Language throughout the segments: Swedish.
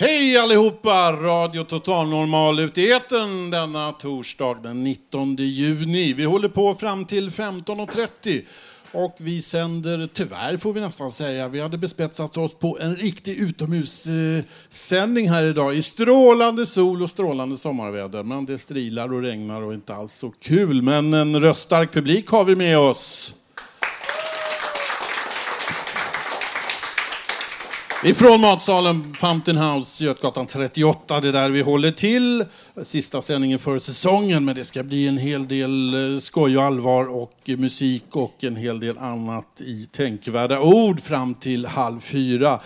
Hej allihopa! Radio Total Normal ut i etern denna torsdag den 19 juni. Vi håller på fram till 15.30 och vi sänder, tyvärr får vi nästan säga, vi hade bespetsat oss på en riktig utomhussändning här idag i strålande sol och strålande sommarväder. Men det strilar och regnar och inte alls så kul. Men en röststark publik har vi med oss. Ifrån matsalen Fountain House, Götgatan 38, det är där vi håller till. Sista sändningen för säsongen, men det ska bli en hel del eh, skoj och allvar och musik och en hel del annat i tänkvärda ord fram till halv fyra.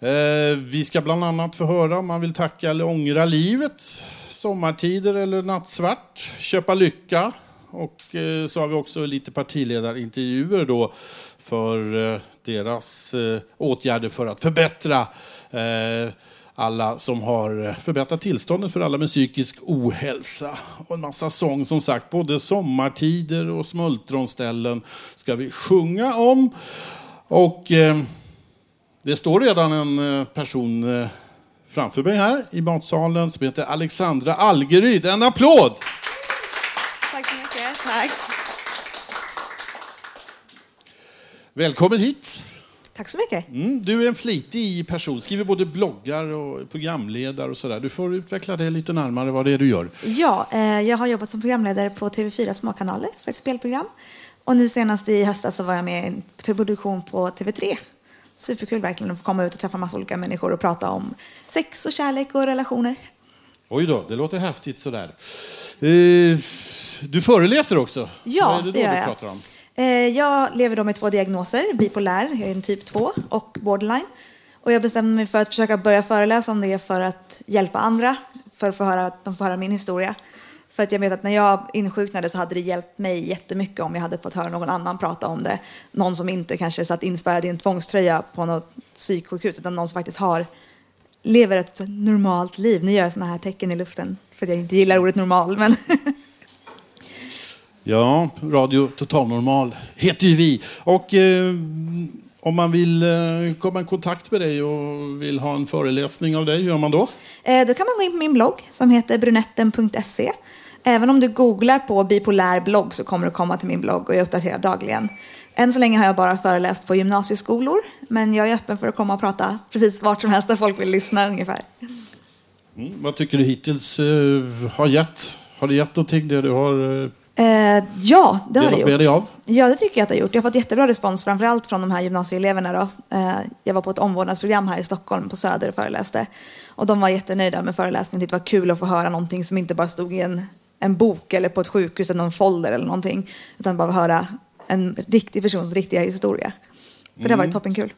Eh, vi ska bland annat få höra om man vill tacka eller ångra livet, sommartider eller nattsvart, köpa lycka. Och eh, så har vi också lite partiledarintervjuer då för deras eh, åtgärder för att förbättra eh, alla som har eh, förbättrat tillståndet för alla med psykisk ohälsa. Och en massa sång som sagt, både sommartider och smultronställen ska vi sjunga om. Och eh, det står redan en eh, person eh, framför mig här i matsalen som heter Alexandra Algeryd. En applåd! Tack så mycket. Tack. Välkommen hit! Tack så mycket. Mm, du är en flitig person, skriver både bloggar och programledare och sådär. Du får utveckla det lite närmare vad det är du gör. Ja, eh, jag har jobbat som programledare på TV4 Småkanaler för ett spelprogram. Och nu senast i höstas så var jag med i en produktion på TV3. Superkul verkligen att få komma ut och träffa massa olika människor och prata om sex och kärlek och relationer. Oj då, det låter häftigt sådär. Eh, du föreläser också. Ja, vad är det, det då gör du pratar om? Eh, jag lever då med två diagnoser, bipolär, jag är en typ 2 och borderline. Och jag bestämde mig för att försöka börja föreläsa om det för att hjälpa andra, för att få höra, att de får höra min historia. För att jag vet att när jag insjuknade så hade det hjälpt mig jättemycket om jag hade fått höra någon annan prata om det. Någon som inte kanske satt inspärrad i en tvångströja på något psyksjukhus, utan någon som faktiskt har, lever ett normalt liv. Nu gör jag sådana här tecken i luften, för att jag inte gillar ordet normal. Men Ja, Radio Total Normal heter ju vi. Och eh, om man vill eh, komma i kontakt med dig och vill ha en föreläsning av dig, hur gör man då? Eh, Då kan man gå in på min blogg som heter brunetten.se. Även om du googlar på bipolär blogg så kommer du komma till min blogg och jag uppdaterar dagligen. Än så länge har jag bara föreläst på gymnasieskolor, men jag är öppen för att komma och prata precis vart som helst där folk vill lyssna ungefär. Mm, vad tycker du hittills eh, har gett? Har det gett någonting det du har eh, ja, det har det med gjort. av? Ja, det tycker jag att det har gjort. Jag har fått jättebra respons, framförallt från de här gymnasieeleverna. Då. Eh, jag var på ett omvårdnadsprogram här i Stockholm på Söder och föreläste. Och de var jättenöjda med föreläsningen. Tyckte det var kul att få höra någonting som inte bara stod i en, en bok eller på ett sjukhus eller någon folder eller någonting. Utan bara höra en riktig persons riktiga historia. Så det har varit toppenkul.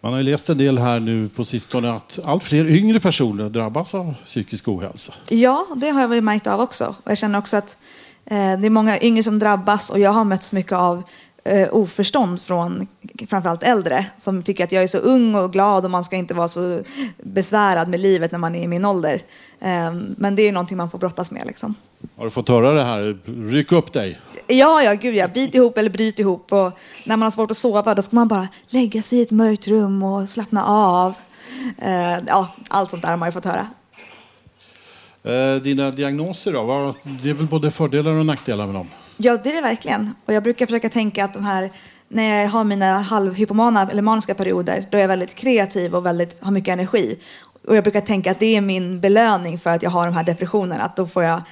Man har ju läst en del här nu på sistone att allt fler yngre personer drabbas av psykisk ohälsa. Ja, det har jag väl märkt av också. Och jag känner också att det är många yngre som drabbas och jag har mötts mycket av eh, oförstånd från framförallt äldre som tycker att jag är så ung och glad och man ska inte vara så besvärad med livet när man är i min ålder. Eh, men det är ju någonting man får brottas med liksom. Har du fått höra det här? Ryck upp dig. Ja, ja, gud ja. Bit ihop eller bryt ihop. Och när man har svårt att sova då ska man bara lägga sig i ett mörkt rum och slappna av. Eh, ja, allt sånt där har man ju fått höra. Eh, dina diagnoser då? Det är väl både fördelar och nackdelar med dem? Ja, det är det verkligen. Och jag brukar försöka tänka att de här, när jag har mina halvhypomana eller maniska perioder, då är jag väldigt kreativ och väldigt, har mycket energi. Och jag brukar tänka att det är min belöning för att jag har de här depressionerna. Att då får jag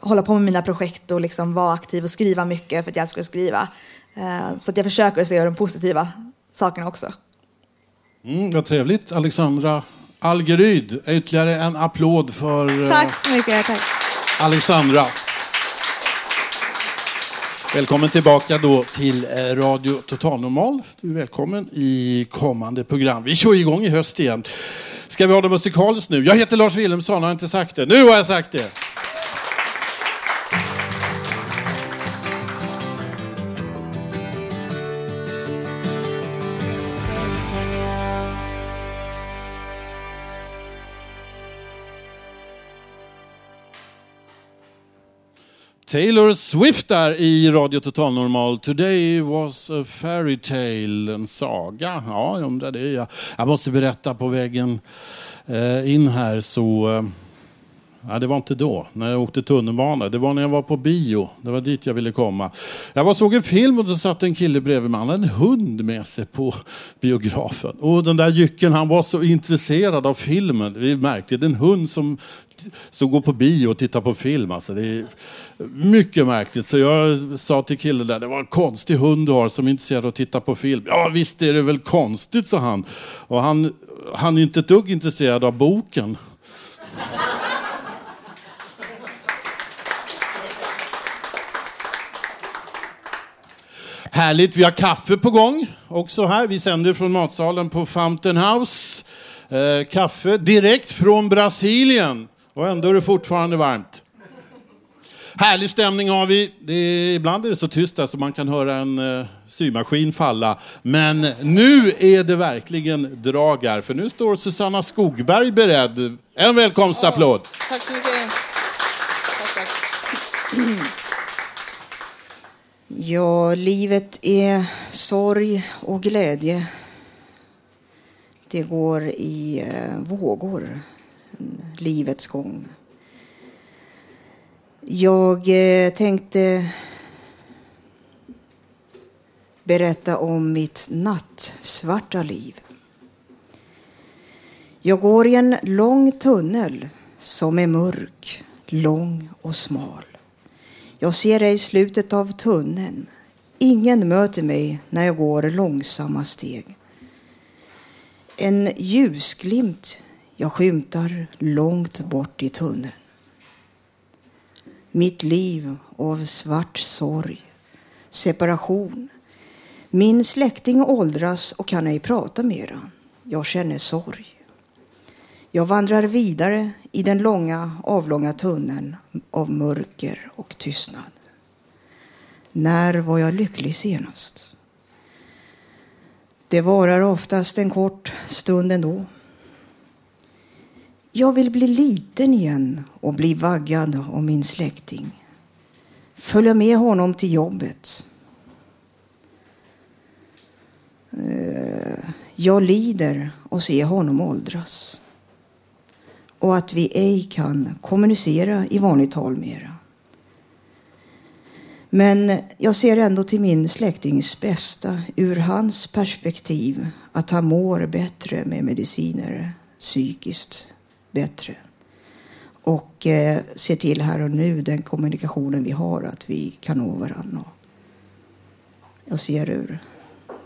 hålla på med mina projekt och liksom vara aktiv och skriva mycket för att jag älskar att skriva. Eh, Så att jag försöker se de positiva sakerna också. Mm, vad trevligt. Alexandra Algeryd. Ytterligare en applåd för eh, Tack så mycket. Tack. Alexandra. Välkommen tillbaka då till eh, Radio Total Normal. Du är välkommen i kommande program. Vi kör igång i höst igen. Ska vi ha det musikaliskt nu? Jag heter Lars Wilhelmsson, har inte sagt det? Nu har jag sagt det! Taylor Swift där i Radio Total Normal. Today was a fairy tale, en saga. Ja, jag undrar det. Jag, jag måste berätta på vägen eh, in här så... Eh, ja, det var inte då, när jag åkte tunnelbana. Det var när jag var på bio. Det var dit jag ville komma. Jag var såg en film och så satt en kille bredvid mig. Han hade en hund med sig på biografen. Och den där jycken, han var så intresserad av filmen. Vi märkte, Det är. En hund som så gå på bio och titta på film. Alltså, det är mycket märkligt. Så jag sa till killen där, det var en konstig hund du har som är intresserad av att titta på film. Ja visst är det väl konstigt, sa han. Och han, han är inte ett dugg intresserad av boken. Härligt, vi har kaffe på gång också här. Vi sänder från matsalen på Fountain House. Eh, kaffe direkt från Brasilien. Och ändå är det fortfarande varmt. Härlig stämning har vi. Det är, ibland är det så tyst där så man kan höra en uh, symaskin falla. Men nu är det verkligen drag här, för nu står Susanna Skogberg beredd. En välkomstapplåd. Oh, tack så mycket. Tack, tack. Ja, livet är sorg och glädje. Det går i uh, vågor, livets gång. Jag eh, tänkte berätta om mitt nattsvarta liv. Jag går i en lång tunnel som är mörk, lång och smal. Jag ser ej slutet av tunneln. Ingen möter mig när jag går långsamma steg. En ljusglimt jag skymtar långt bort i tunneln mitt liv av svart sorg, separation. Min släkting åldras och kan ej prata mera. Jag känner sorg. Jag vandrar vidare i den långa avlånga tunneln av mörker och tystnad. När var jag lycklig senast? Det varar oftast en kort stund ändå. Jag vill bli liten igen och bli vaggad av min släkting. Följa med honom till jobbet. Eh, jag lider och ser honom åldras. Och att vi ej kan kommunicera i vanligt tal mera. Men jag ser ändå till min släktings bästa ur hans perspektiv att han mår bättre med mediciner psykiskt bättre. Och eh, se till här och nu den kommunikationen vi har att vi kan nå varandra. Jag ser ur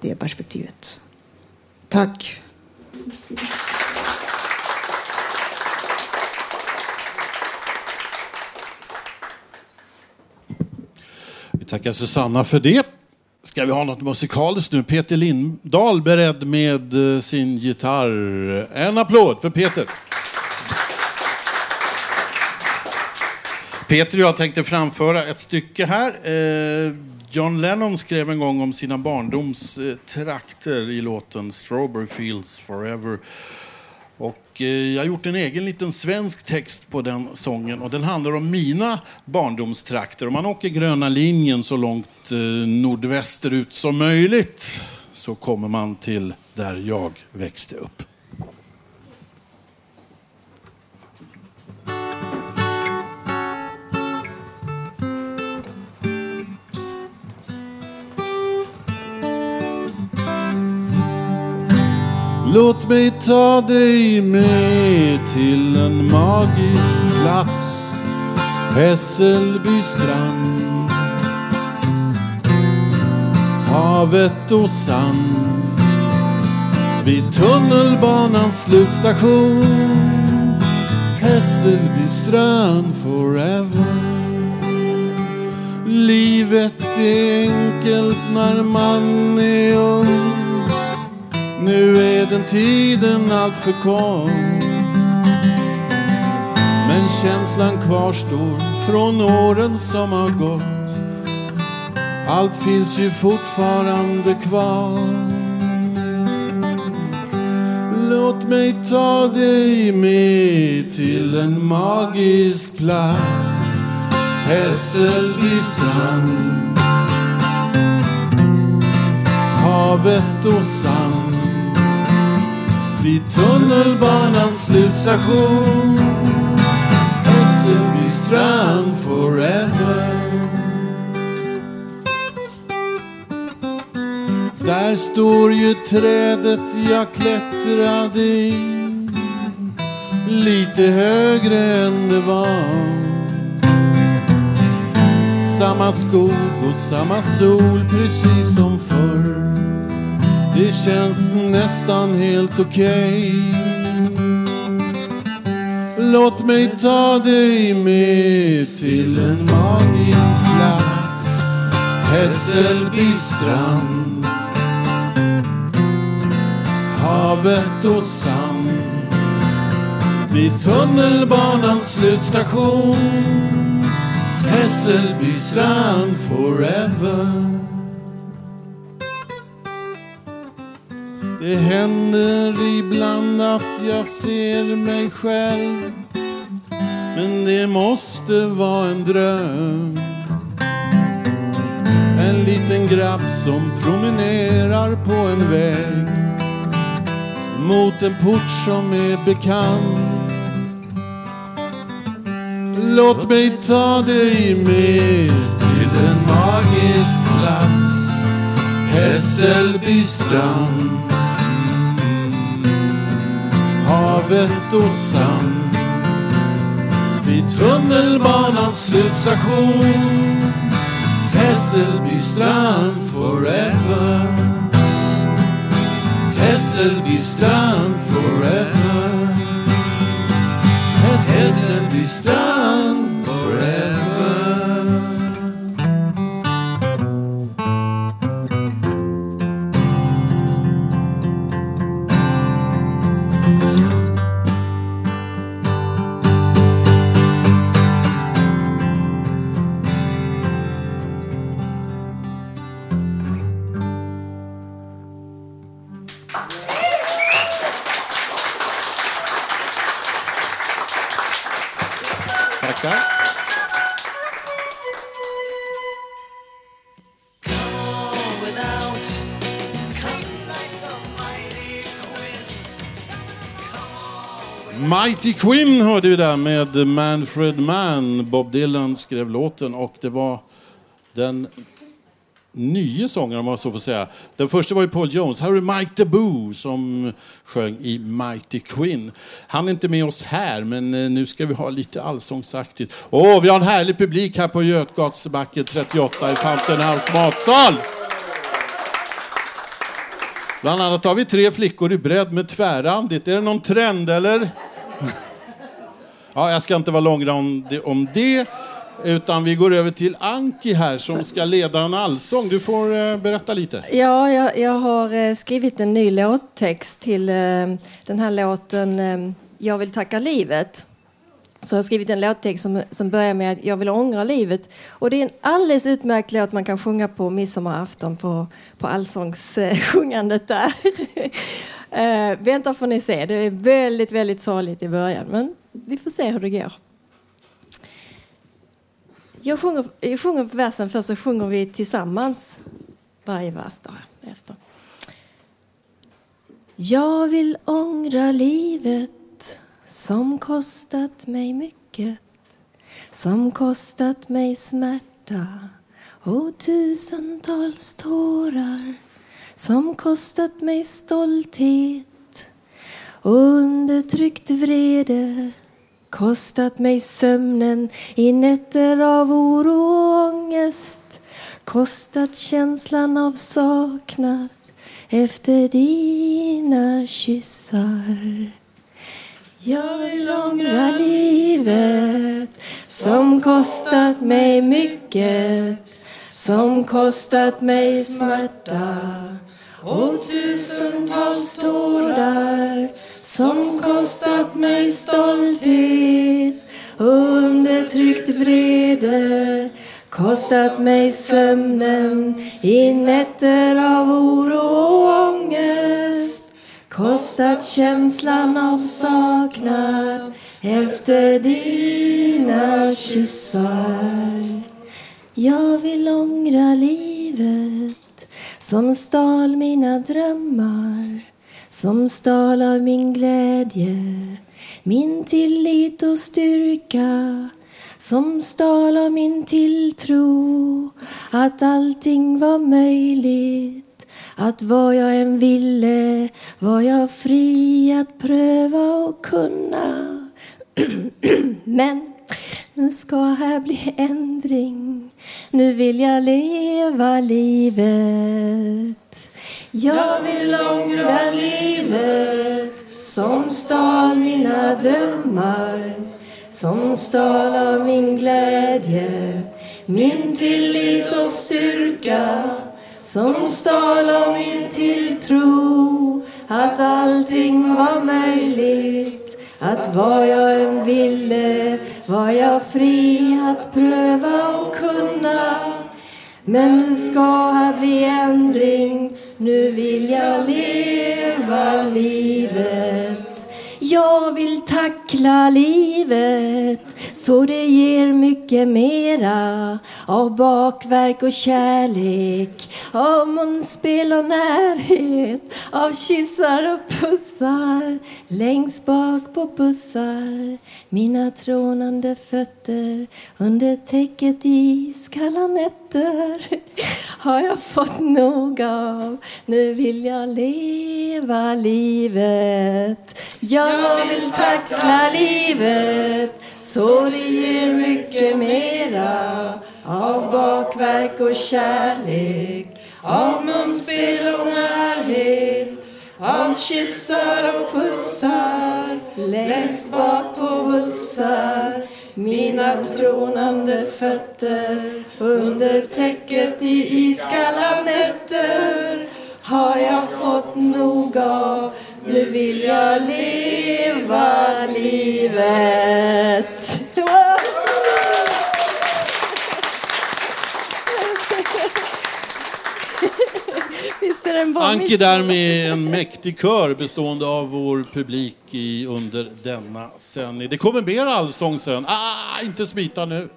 det perspektivet. Tack. Vi tackar Susanna för det. Ska vi ha något musikaliskt nu? Peter Lindahl beredd med eh, sin gitarr. En applåd för Peter. Peter och jag tänkte framföra ett stycke här. Eh, John Lennon skrev en gång om sina barndomstrakter i låten Strawberry Fields Forever. Och eh, jag har gjort en egen liten svensk text på den sången och den handlar om mina barndomstrakter. Om man åker gröna linjen så långt eh, nordvästerut som möjligt så kommer man till där jag växte upp. Låt mig ta dig med till en magisk plats Hässelby strand. Havet och sand. Vid tunnelbanans slutstation Hässelby strand forever. Livet Livet är enkelt när man är ung. Nu är den tiden allt för kort. Men känslan kvarstår från åren som har gått. Allt finns ju fortfarande kvar. Låt mig ta dig med till en magisk plats. Hässelby strand. Havet och sand. Vid tunnelbanans slutstation. Hässelby strand forever. Där står ju trädet jag klättrade i Lite högre än det var Samma skog och samma sol precis som förr Det känns nästan helt okej. Låt mig ta dig med till en magisk plats Hässelby strand. Havet och sand. Vid tunnelbanans slutstation Hässelby strand forever. Det händer ibland att jag ser mig själv Men det måste vara en dröm En liten grabb som promenerar på en väg mot en port som är bekant. Låt mig ta dig med till en magisk plats, Hässelby strand. Havet och sand vid tunnelbanans slutstation. Hässelby strand forever. Hässelby strand forever Hässelby strand Mighty Quinn hörde vi där med Manfred Mann. Bob Dylan skrev låten och det var den nya sångaren om man så får säga. Den första var ju Paul Jones. Här är Mike DeBoo som sjöng i Mighty Quinn. Han är inte med oss här, men eh, nu ska vi ha lite allsångsaktigt. Åh, vi har en härlig publik här på Götgatsbacken 38 i Fountain House matsal. Bland annat har vi tre flickor i bredd med tvärrandigt. Är det någon trend eller? Ja, jag ska inte vara långrandig om det. Utan vi går över till Anki här som ska leda en allsång. Du får eh, berätta lite. Ja, jag, jag har eh, skrivit en ny låttext till eh, den här låten eh, Jag vill tacka livet. Så jag har skrivit en låttext som, som börjar med jag vill ångra livet. Och det är en alldeles utmärkt låt man kan sjunga på midsommarafton på, på allsångssjungandet där. eh, vänta får ni se, det är väldigt, väldigt sorgligt i början. Men vi får se hur det går. Jag sjunger, jag sjunger versen först så sjunger vi tillsammans varje vers därefter. Jag vill ångra livet som kostat mig mycket som kostat mig smärta och tusentals tårar som kostat mig stolthet. Och undertryckt vrede kostat mig sömnen i nätter av oro och ångest. Kostat känslan av saknad efter dina kyssar. Jag vill ångra livet som kostat mig mycket som kostat mig smärta och tusentals tårar som kostat mig stolthet. Och undertryckt vrede kostat mig sömnen i nätter av oro och ångest. Kostat känslan av saknad efter dina kyssar. Jag vill ångra livet som stal mina drömmar som stal av min glädje min tillit och styrka som stal av min tilltro att allting var möjligt att vad jag än ville var jag fri att pröva och kunna. Men nu ska här bli ändring. Nu vill jag leva livet. Jag vill ångra livet som stal mina drömmar som stal av min glädje min tillit och styrka som stal av min tilltro att allting var möjligt att vad jag än ville var jag fri att pröva och kunna. Men nu ska här bli ändring. Nu vill jag leva livet. Jag vill tackla livet så det ger mycket mera av bakverk och kärlek av munspel och närhet av kyssar och pussar. Längst bak på bussar mina trånande fötter under täcket i iskalla nätter. Har jag fått nog av nu vill jag leva livet. Jag vill tackla livet så det ger mycket mera av bakverk och kärlek av munspel och närhet av kyssar och pussar längst bak på bussar mina trånande fötter under täcket i iskalla nätter har jag fått nog av nu vill jag leva livet Visst är den Anki där med en mäktig kör bestående av vår publik i, under denna sändning. Det kommer mer allsång sen. Ah, inte smita nu.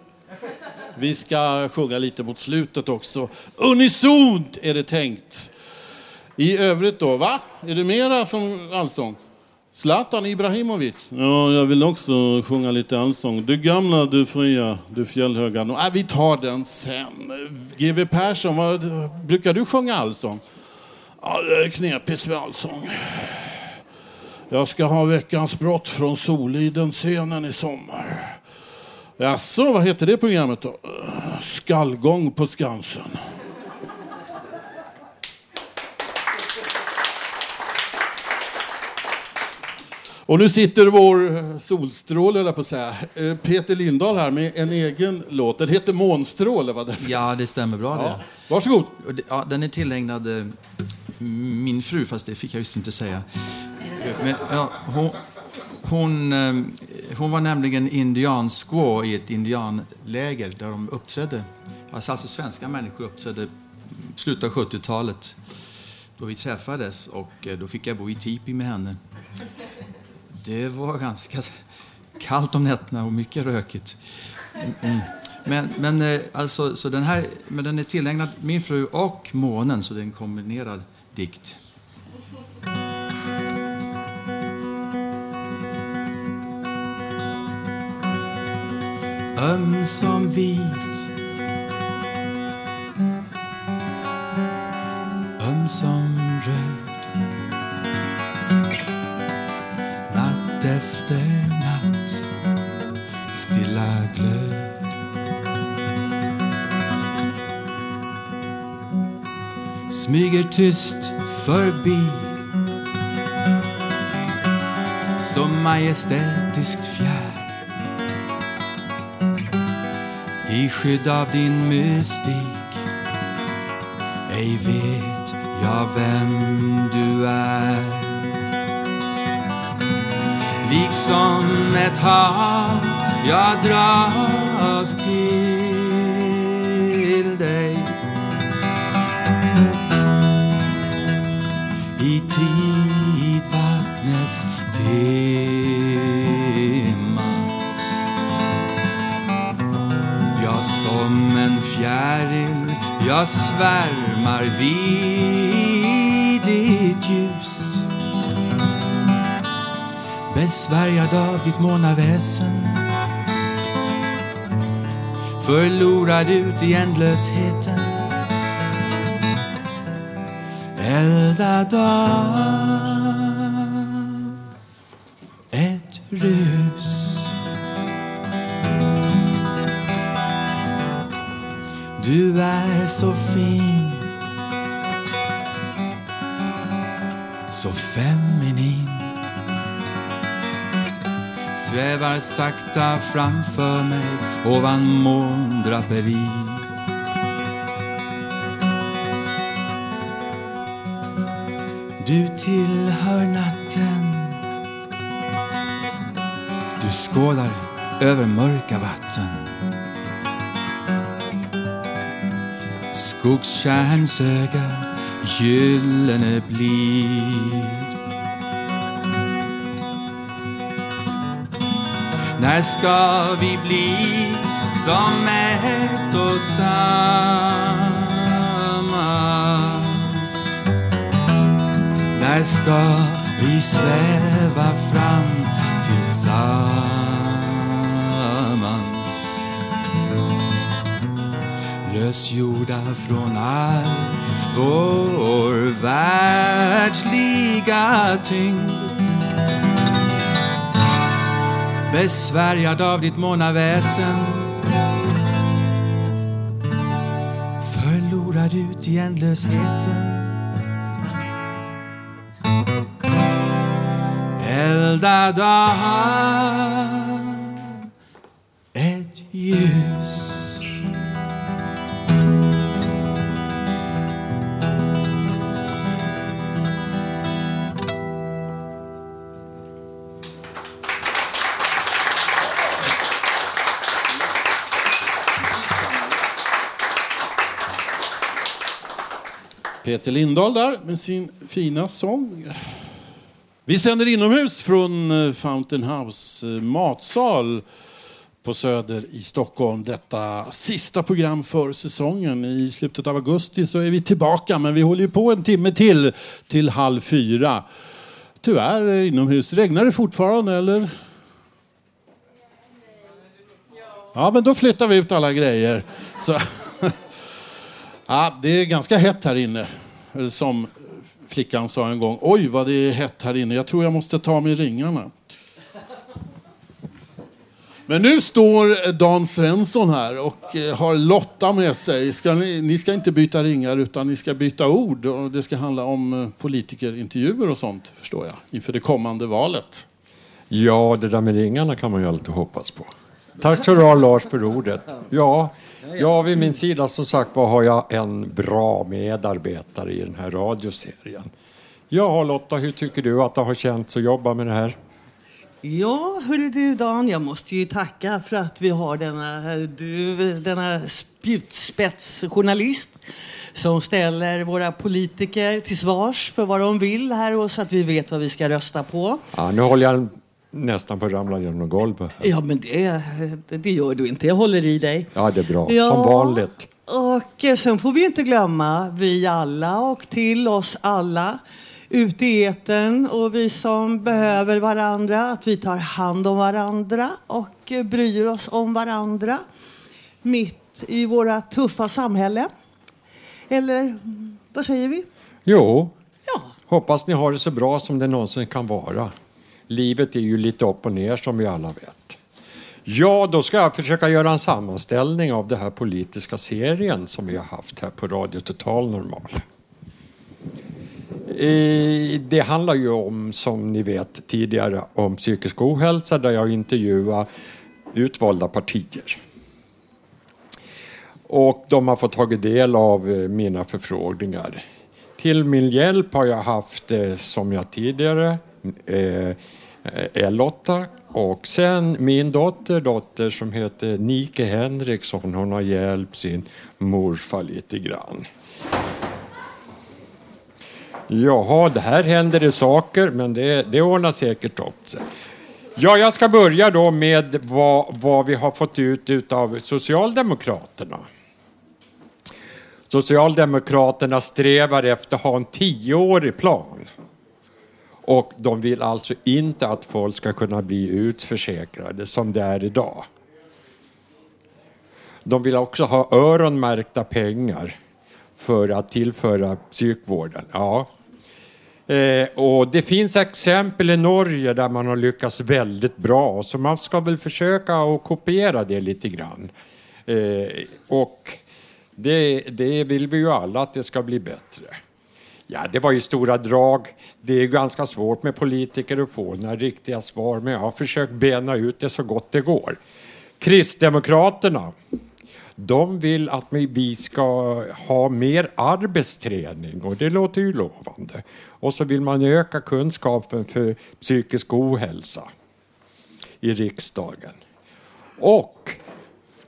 Vi ska sjunga lite mot slutet också. Unisont är det tänkt. I övrigt då, va? Är det mera som allsång? Zlatan Ibrahimovic. Ja, jag vill också sjunga lite allsång. Du gamla, du fria, du fjällhöga. Nej, vi tar den sen. GW Persson, vad, brukar du sjunga allsång? Ja, det är knepigt med allsång. Jag ska ha veckans brott från Soliden-scenen i sommar. Jaså, vad heter det programmet då? Skallgång på Skansen. Och nu sitter vår solstråle, eller på att säga, eh, Peter Lindahl här med en egen låt. Den heter Månstråle, va? Det Ja, det stämmer bra ja. det. Varsågod. Ja, den är tillägnad eh, min fru, fast det fick jag visst inte säga. Men, ja, hon, hon, eh, hon var nämligen indiansquaw i ett indianläger där de uppträdde. Alltså, alltså svenska människor uppträdde i slutet av 70-talet då vi träffades och då fick jag bo i tipi med henne. Det var ganska kallt om nätterna och mycket rökigt. Mm. Men, men, eh, alltså, så den här, men den är tillägnad min fru och månen, så det är en kombinerad dikt. Ömsom vit Ömsom Natt efter natt. Stilla glöd. Smyger tyst förbi. Som majestätiskt fjär I skydd av din mystik. Ej vet jag vem du är. Liksom ett hav jag dras till dig. I tidvattnets timma. Jag som en fjäril, jag svärmar vid ditt ljus. Besvärjad av ditt månaväsen. Förlorad ut i ändlösheten. Eldad av Svävar sakta framför mig ovan måndraperi Du tillhör natten. Du skådar över mörka vatten. Skogstjärns öga gyllene blir. När ska vi bli som ett och samma? När ska vi sväva fram tillsammans? Lösgjorda från all vår världsliga tyngd besvärjad av ditt månaväsen förlorad ut i ändlösheten eldad av Peter Lindahl där med sin fina sång. Vi sänder inomhus från eh, Fountain House eh, matsal på Söder i Stockholm. Detta sista program för säsongen. I slutet av augusti så är vi tillbaka, men vi håller ju på en timme till, till halv fyra. Tyvärr eh, inomhus. Regnar det fortfarande eller? Ja, men då flyttar vi ut alla grejer. Så. Ja, det är ganska hett här inne. Eh, som flickan sa en gång. Oj, vad det är hett här inne. Jag tror jag måste ta mig ringarna. Men nu står eh, Dan Svensson här och eh, har Lotta med sig. Ska ni, ni ska inte byta ringar utan ni ska byta ord. Och det ska handla om politikerintervjuer och sånt, förstår jag, inför det kommande valet. Ja, det där med ringarna kan man ju alltid hoppas på. Tack så du Lars för ordet. Ja, ja, vid min sida som sagt var har jag en bra medarbetare i den här radioserien. Ja, Lotta, hur tycker du att det har känts att jobba med det här? Ja, hörru du Dan, jag måste ju tacka för att vi har denna, du, denna spjutspetsjournalist som ställer våra politiker till svars för vad de vill här och så att vi vet vad vi ska rösta på. Ja, nu håller jag nästan på att ramla genom golvet. Ja, men det, det gör du inte. Jag håller i dig. Ja, det är bra. Ja. Som vanligt. Och eh, sen får vi inte glömma, vi alla och till oss alla ute i etern och vi som behöver varandra, att vi tar hand om varandra och eh, bryr oss om varandra mitt i våra tuffa samhälle. Eller vad säger vi? Jo, Ja, hoppas ni har det så bra som det någonsin kan vara. Livet är ju lite upp och ner som vi alla vet. Ja, då ska jag försöka göra en sammanställning av den här politiska serien som vi har haft här på Radio Total Normal. Det handlar ju om, som ni vet tidigare, om psykisk ohälsa där jag intervjuar utvalda partier. Och de har fått tagit del av eh, mina förfrågningar. Till min hjälp har jag haft, eh, som jag tidigare, eh, eh L8 och sen min dotter, dotter som heter Nike Henriksson, hon har hjälpt sin morfar lite grann. Jaha, det här händer det saker, men det, det ordnar säkert upp sig. Ja, jag ska börja då med vad, vad vi har fått ut av Socialdemokraterna. Socialdemokraterna strävar efter att ha en tioårig plan. Och de vill alltså inte att folk ska kunna bli utförsäkrade som det är idag. De vill också ha öronmärkta pengar för att tillföra psykvården. Ja. Eh, och det finns exempel i Norge där man har lyckats väldigt bra så man ska väl försöka att kopiera det lite grann. Eh, och det, det vill vi ju alla att det ska bli bättre. Ja, det var ju stora drag. Det är ganska svårt med politiker att få några riktiga svar, men jag har försökt bena ut det så gott det går. Kristdemokraterna, de vill att vi ska ha mer arbetsträning och det låter ju lovande. Och så vill man öka kunskapen för psykisk ohälsa i riksdagen. Och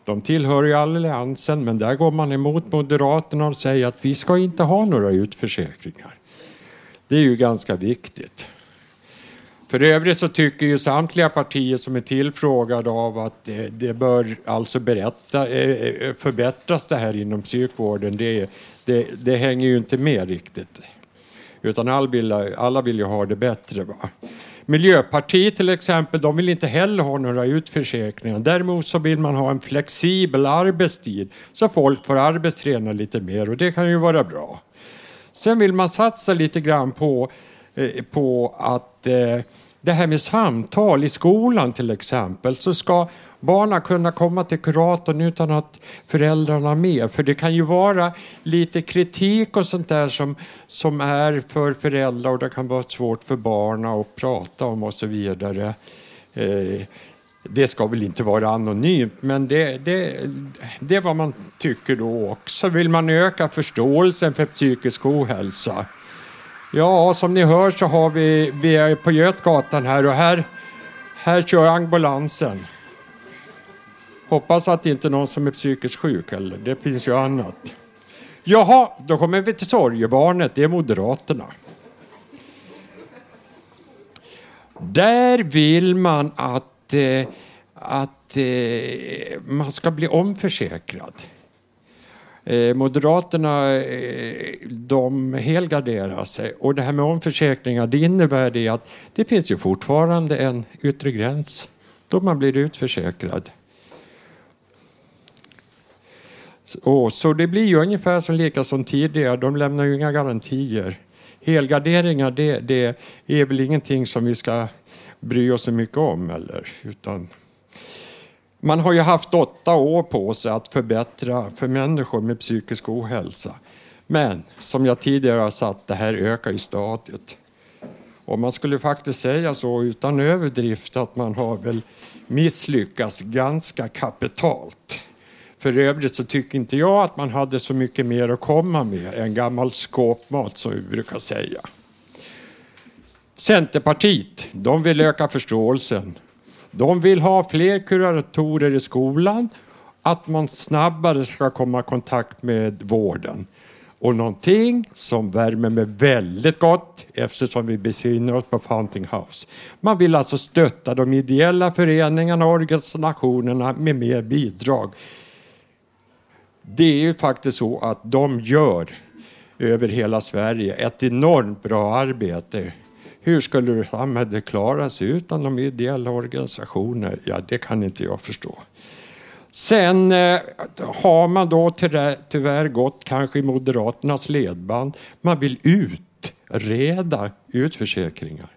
de tillhör ju alliansen, men där går man emot Moderaterna och säger att vi ska inte ha några utförsäkringar. Det är ju ganska viktigt. För övrigt så tycker ju samtliga partier som är tillfrågade av att det, bör alltså berätta, eh, eh, förbättras det här inom psykvården. Det, det, det hänger ju inte med riktigt. Utan alla vill, alla vill ju ha det bättre. Va? Miljöpartiet till exempel, de vill inte heller ha några utförsäkringar. Däremot så vill man ha en flexibel arbetstid så folk får arbetsträna lite mer och det kan ju vara bra. Sen vill man satsa lite grann på, eh, på att eh, det här med samtal i skolan till exempel så ska barnen kunna komma till kuratorn utan att föräldrarna är med. För det kan ju vara lite kritik och sånt där som, som är för föräldrar och det kan vara svårt för barnen att prata om och så vidare. Eh, det ska väl inte vara anonymt, men det, det, det är vad man tycker då också. Vill man öka förståelsen för psykisk ohälsa? Ja, som ni hör så har vi, vi är på Götgatan här och här, här kör ambulansen. Hoppas att det inte är någon som är psykiskt sjuk eller det finns ju annat. Jaha, då kommer vi till sorgebarnet, det är Moderaterna. Där vill man att, eh, att eh, man ska bli omförsäkrad. Eh, Moderaterna eh, de helgarderar sig och det här med omförsäkringar det innebär det att det finns ju fortfarande en yttre gräns då man blir utförsäkrad. Och, så det blir ju ungefär som lika som tidigare, de lämnar ju inga garantier. Helgarderingar det, det är väl ingenting som vi ska bry oss så mycket om eller utan man har ju haft åtta år på sig att förbättra för människor med psykisk ohälsa. Men som jag tidigare har sagt, det här ökar ju stadigt. Och man skulle faktiskt säga så utan överdrift att man har väl misslyckats ganska kapitalt. För övrigt så tycker inte jag att man hade så mycket mer att komma med än gammal skåpmat som vi brukar säga. Centerpartiet, de vill öka förståelsen. De vill ha fler kuratorer i skolan, att man snabbare ska komma i kontakt med vården. Och någonting som värmer mig väldigt gott eftersom vi befinner oss på Fountain House. Man vill alltså stötta de ideella föreningarna och organisationerna med mer bidrag det är ju faktiskt så att de gör över hela Sverige ett enormt bra arbete. Hur skulle samhället klara sig utan de ideella organisationer? Ja, det kan inte jag förstå. Sen eh, har man då tyvärr gått kanske i Moderaternas ledband. Man vill utreda utförsäkringar.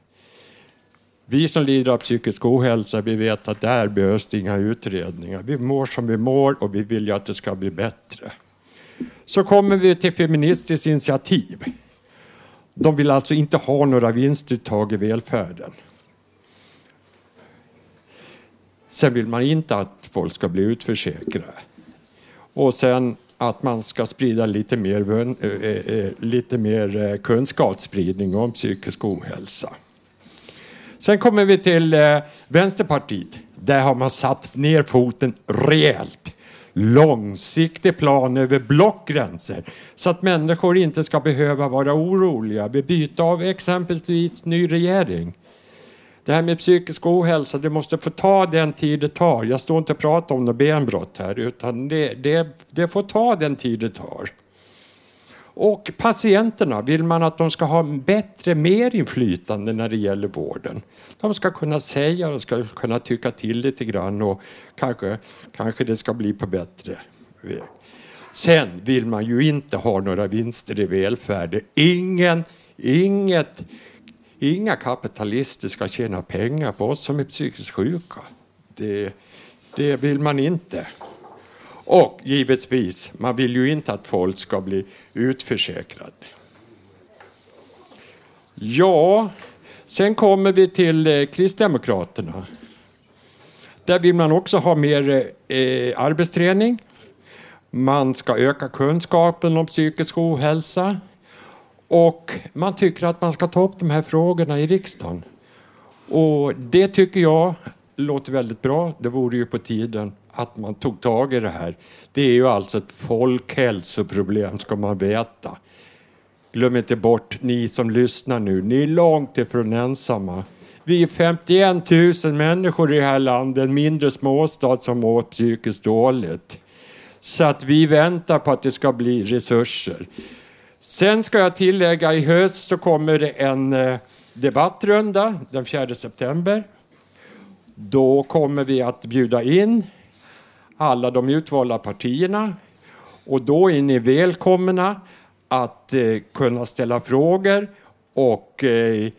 Vi som lider av psykisk ohälsa, vi vet att där behövs det inga utredningar. Vi mår som vi mår och vi vill ju att det ska bli bättre. Så kommer vi till Feministiskt initiativ. De vill alltså inte ha några vinstuttag i välfärden. Sen vill man inte att folk ska bli utförsäkrade. Och sen att man ska sprida lite mer, eh, eh, eh, lite mer kunskapsspridning om psykisk ohälsa. Sen kommer vi till eh, Vänsterpartiet. Där har man satt ner foten rejält. Långsiktig plan över blockgränser så att människor inte ska behöva vara oroliga vid byte av exempelvis ny regering. Det här med psykisk ohälsa, det måste få ta den tid det tar. Jag står inte och pratar om något benbrott här, utan det, det, det får ta den tid det tar. Och patienterna, vill man att de ska ha bättre, mer inflytande när det gäller vården? De ska kunna säga, de ska kunna tycka till lite grann och kanske, kanske det ska bli på bättre väg. Sen vill man ju inte ha några vinster i välfärden. Ingen, inget, inga kapitalister ska tjäna pengar på oss som är psykiskt sjuka. Det, det vill man inte. Och givetvis, man vill ju inte att folk ska bli Utförsäkrad. Ja, sen kommer vi till eh, Kristdemokraterna. Där vill man också ha mer eh, arbetsträning. Man ska öka kunskapen om psykisk ohälsa. Och man tycker att man ska ta upp de här frågorna i riksdagen. Och det tycker jag låter väldigt bra. Det vore ju på tiden att man tog tag i det här. Det är ju alltså ett folkhälsoproblem ska man veta. Glöm inte bort ni som lyssnar nu, ni är långt ifrån ensamma. Vi är 51 000 människor i det här landet, en mindre småstad som mår psykiskt dåligt. Så att vi väntar på att det ska bli resurser. Sen ska jag tillägga, i höst så kommer det en eh, debattrunda den 4 september. Då kommer vi att bjuda in alla de utvalda partierna och då är ni välkomna att eh, kunna ställa frågor och eh,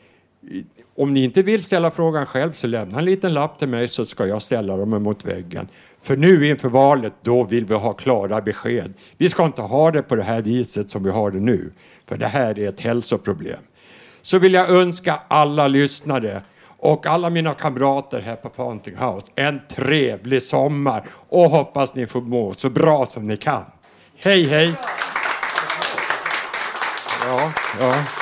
om ni inte vill ställa frågan själv så lämna en liten lapp till mig så ska jag ställa dem emot väggen. För nu inför valet, då vill vi ha klara besked. Vi ska inte ha det på det här viset som vi har det nu, för det här är ett hälsoproblem. Så vill jag önska alla lyssnare och alla mina kamrater här på Founting House en trevlig sommar och hoppas ni får må så bra som ni kan. Hej, hej! Ja, ja.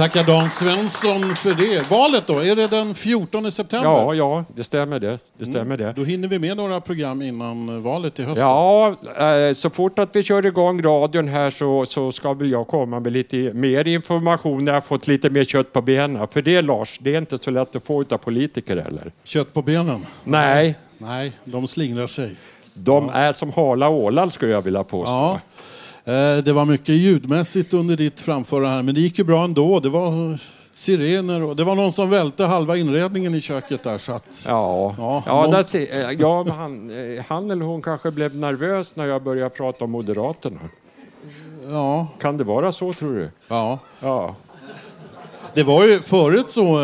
Tackar Dan Svensson för det. Valet då, är det den 14 september? Ja, ja, det stämmer det. det, stämmer det. Då hinner vi med några program innan valet i höst. Ja, eh, så fort att vi kör igång radion här så, så ska väl jag komma med lite mer information när jag fått lite mer kött på benen. För det Lars, det är inte så lätt att få utav politiker heller. Kött på benen? Nej. Nej, de slingrar sig. De är som hala ålar skulle jag vilja påstå. Ja. Eh, Det var mycket ljudmässigt under ditt framförande här, men det gick ju bra ändå. Det var sirener och det var någon som välte halva inredningen i köket där. Så att, Ja, ja, ja, någon- där eh, ja han, eh, han eller hon kanske blev nervös när jag började prata om Moderaterna. ja, Kan det vara så tror du? ja. Ja. Det var ju förut så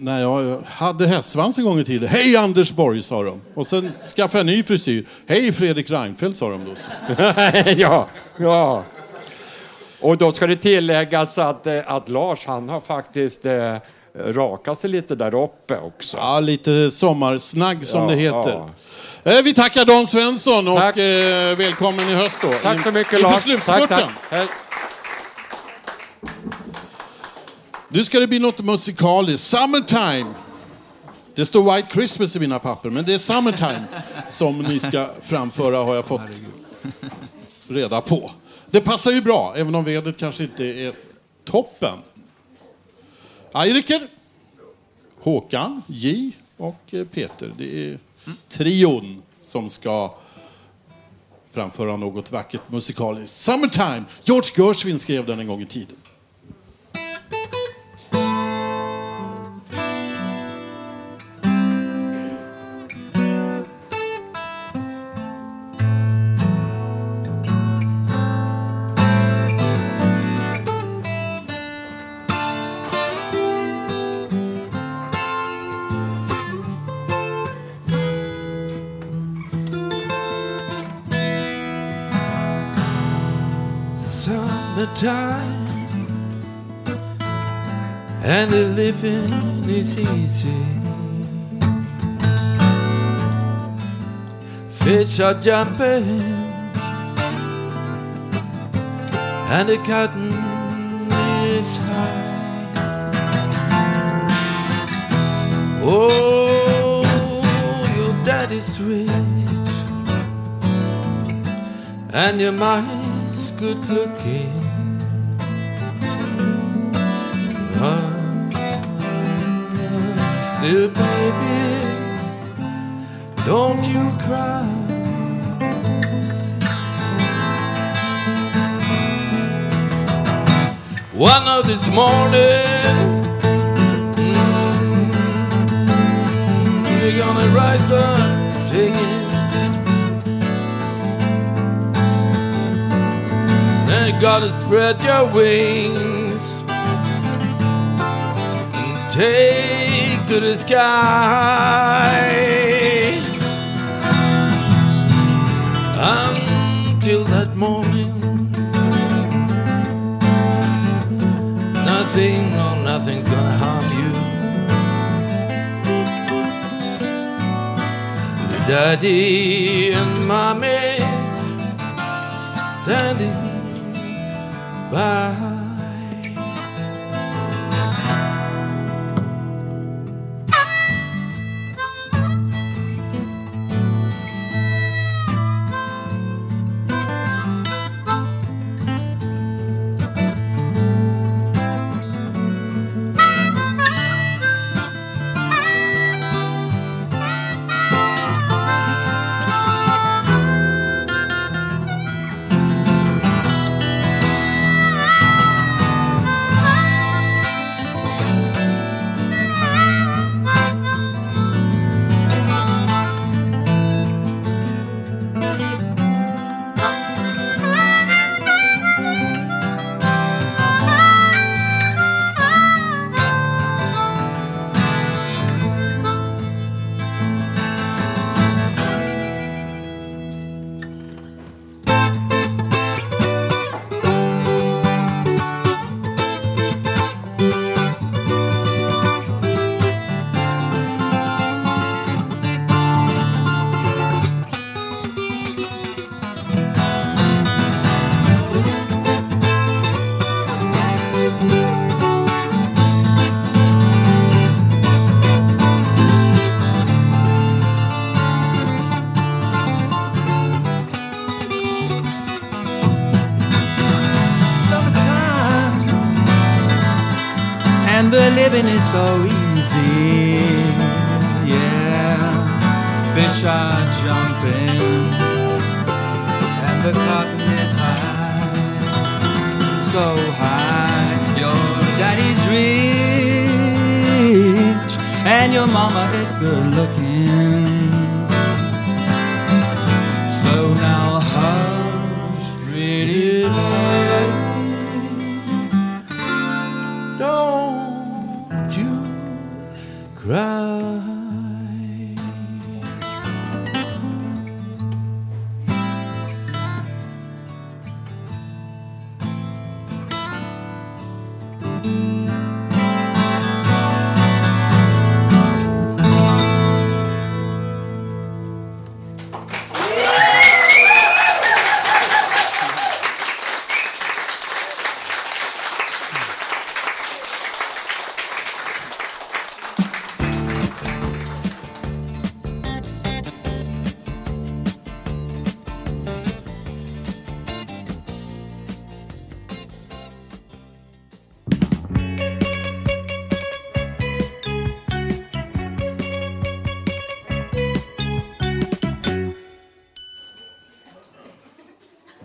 när jag hade hästsvans en gång i tiden. Hej Anders Borg sa de. Och sen skaffade jag en ny frisyr. Hej Fredrik Reinfeldt sa de då. ja, ja. Och då ska det tilläggas att, eh, att Lars han har faktiskt eh, rakat sig lite där uppe också. Ja, lite sommarsnagg som Ja, det heter. Eh, Vi tackar Dan Svensson och eh, välkommen i höst då. Tack så mycket Inför Lars. slutspurten. Tack, tack. Nu ska det bli något musikaliskt. Summertime. Det står White Christmas i mina papper, men det är Summertime som ni ska framföra har jag fått reda på. Det passar ju bra, även om vädret kanske inte är toppen. Eiriker, Håkan, J och eh, Peter. Det är trion som ska framföra något vackert musikaliskt. Summertime! George Gershwin skrev den en gång i tiden. Living is easy. fish are jumping, and the cotton is high. Oh, your daddy's rich, and your mom is good looking. Little baby, don't you cry. One of this morning, mm, you're gonna rise up singing. Then you gotta spread your wings and take to the sky. Until that morning, nothing or nothing's gonna harm you. Daddy and mommy standing by.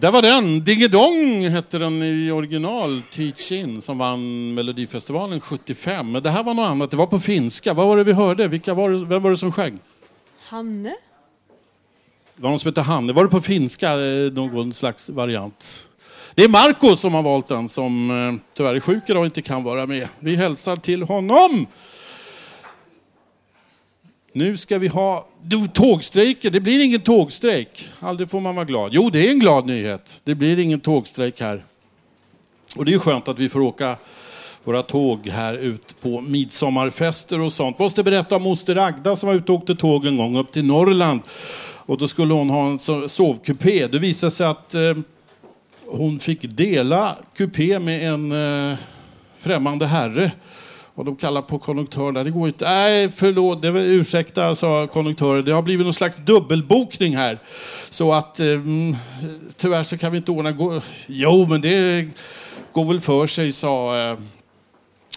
Där var den. Dingedong hette den i original, Teach In, som vann Melodifestivalen 75. Men det här var något annat. Det var på finska. Vad var det vi hörde? Vilka var det, vem var det som sjöng? Hanne? Det var någon som hette Hanne. Var det på finska, eh, någon slags variant? Det är Marco som har valt den, som eh, tyvärr är sjuk idag och inte kan vara med. Vi hälsar till honom! Nu ska vi ha du, tågstrejker. Det blir ingen tågstrejk. Aldrig får man vara glad. Jo, det är en glad nyhet. Det blir ingen tågstrejk här. Och det är skönt att vi får åka våra tåg här ut på midsommarfester och sånt. Måste berätta om moster Agda som var ute och åkte tåg en gång upp till Norrland. Och då skulle hon ha en sovkupé. Det visade sig att eh, hon fick dela kupé med en eh, främmande herre. Och de kallar på konduktören. Det går inte. Nej, förlåt. Det var, ursäkta, sa konduktören. Det har blivit någon slags dubbelbokning här. Så att eh, tyvärr så kan vi inte ordna... Gå... Jo, men det går väl för sig, sa eh,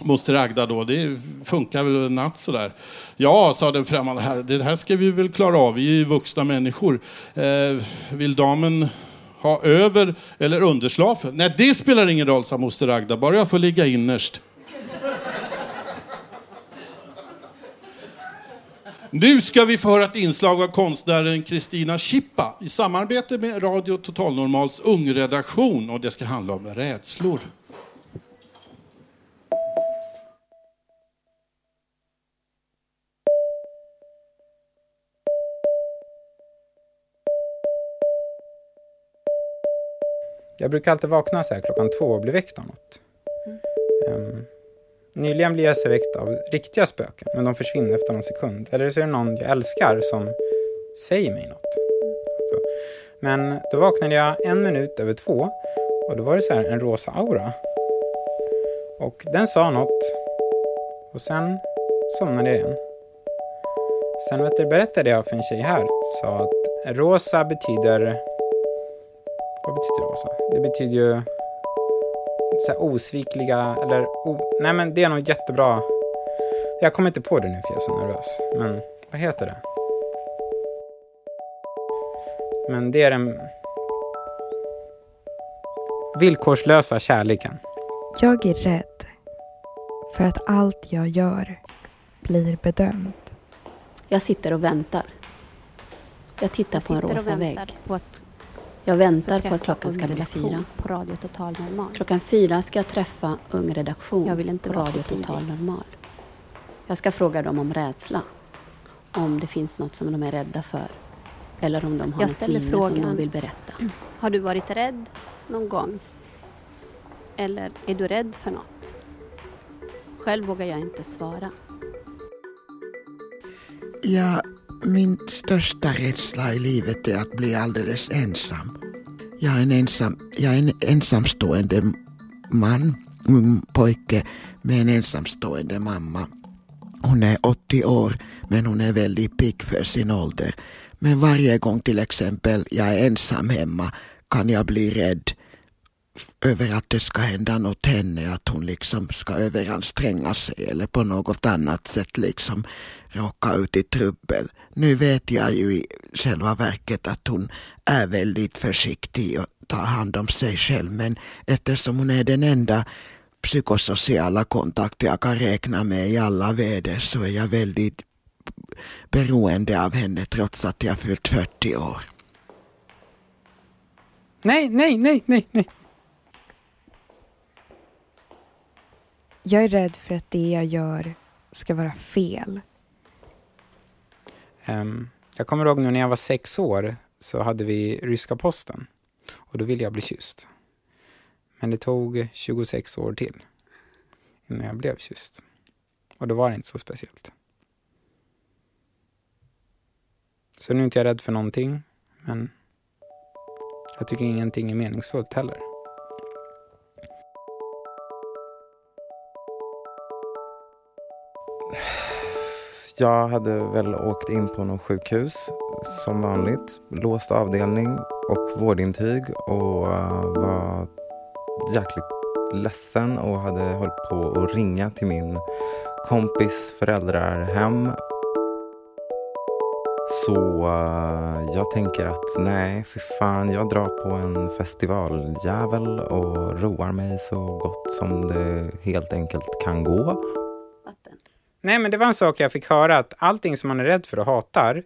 moster Agda då. Det funkar väl en natt sådär. Ja, sa den främmande här. Det här ska vi väl klara av. Vi är ju vuxna människor. Eh, vill damen ha över eller underslafen? Nej, det spelar ingen roll, sa moster Agda. Bara jag får ligga innerst. Nu ska vi få höra ett inslag av konstnären Kristina Schippa i samarbete med Radio Totalnormals ungredaktion och det ska handla om rädslor. Jag brukar alltid vakna så här klockan två och bli väckt av något. Ehm, nyligen blev jag så väckt av riktiga spöken, men de försvinner efter någon sekund. Eller så är det någon jag älskar som säger mig något. Så. Men då vaknade jag en minut över två och då var det så här en rosa aura. Och den sa något och sen somnade jag igen. Sen vet du, berättade jag för en tjej här, sa att rosa betyder vad betyder rosa? Det betyder ju så här osvikliga eller o, nej men det är nog jättebra. Jag kommer inte på det nu för jag är så nervös. Men vad heter det? Men det är den villkorslösa kärleken. Jag är rädd för att allt jag gör blir bedömt. Jag sitter och väntar. Jag tittar Jag på en rosa vägg. på att Jag väntar på att klockan ska bli fyra. På Radio Total Normal. Klockan fyra ska jag träffa Ung Redaktion Jag vill inte på Radio. Total Normal. Jag ska fråga dem om rädsla. Om det finns något som de är rädda för. Eller om de har Jag ställer minne som de frågan. vill berätta. Har du varit rädd någon gång? Eller är du rädd för något? Själv vågar jag inte svara. Ja, min största rädsla i livet är att bli alldeles ensam. Jag är en, ensam, jag är en ensamstående man, ung pojke med en ensamstående mamma. Hon är 80 år men hon är väldigt pigg för sin ålder. Men varje gång till exempel jag är ensam hemma kan jag bli rädd över att det ska hända något henne, att hon liksom ska överanstränga sig eller på något annat sätt liksom råka ut i trubbel. Nu vet jag ju i själva verket att hon är väldigt försiktig och tar hand om sig själv men eftersom hon är den enda psykosociala kontakt jag kan räkna med i alla väder så är jag väldigt beroende av henne trots att jag fyllt 40 år. Nej, nej, nej, nej, nej. Jag är rädd för att det jag gör ska vara fel. Um, jag kommer ihåg nu när jag var sex år så hade vi ryska posten och då ville jag bli kysst. Men det tog 26 år till innan jag blev kysst. Och då var det inte så speciellt. Så nu är inte jag rädd för någonting, men jag tycker ingenting är meningsfullt heller. Jag hade väl åkt in på något sjukhus som vanligt. Låst avdelning och vårdintyg och eh, var jäkligt ledsen och hade hållit på att ringa till min kompis föräldrar hem. Så eh, jag tänker att nej, för fan, jag drar på en festivaljävel och roar mig så gott som det helt enkelt kan gå. Nej, men det var en sak jag fick höra att allting som man är rädd för och hatar,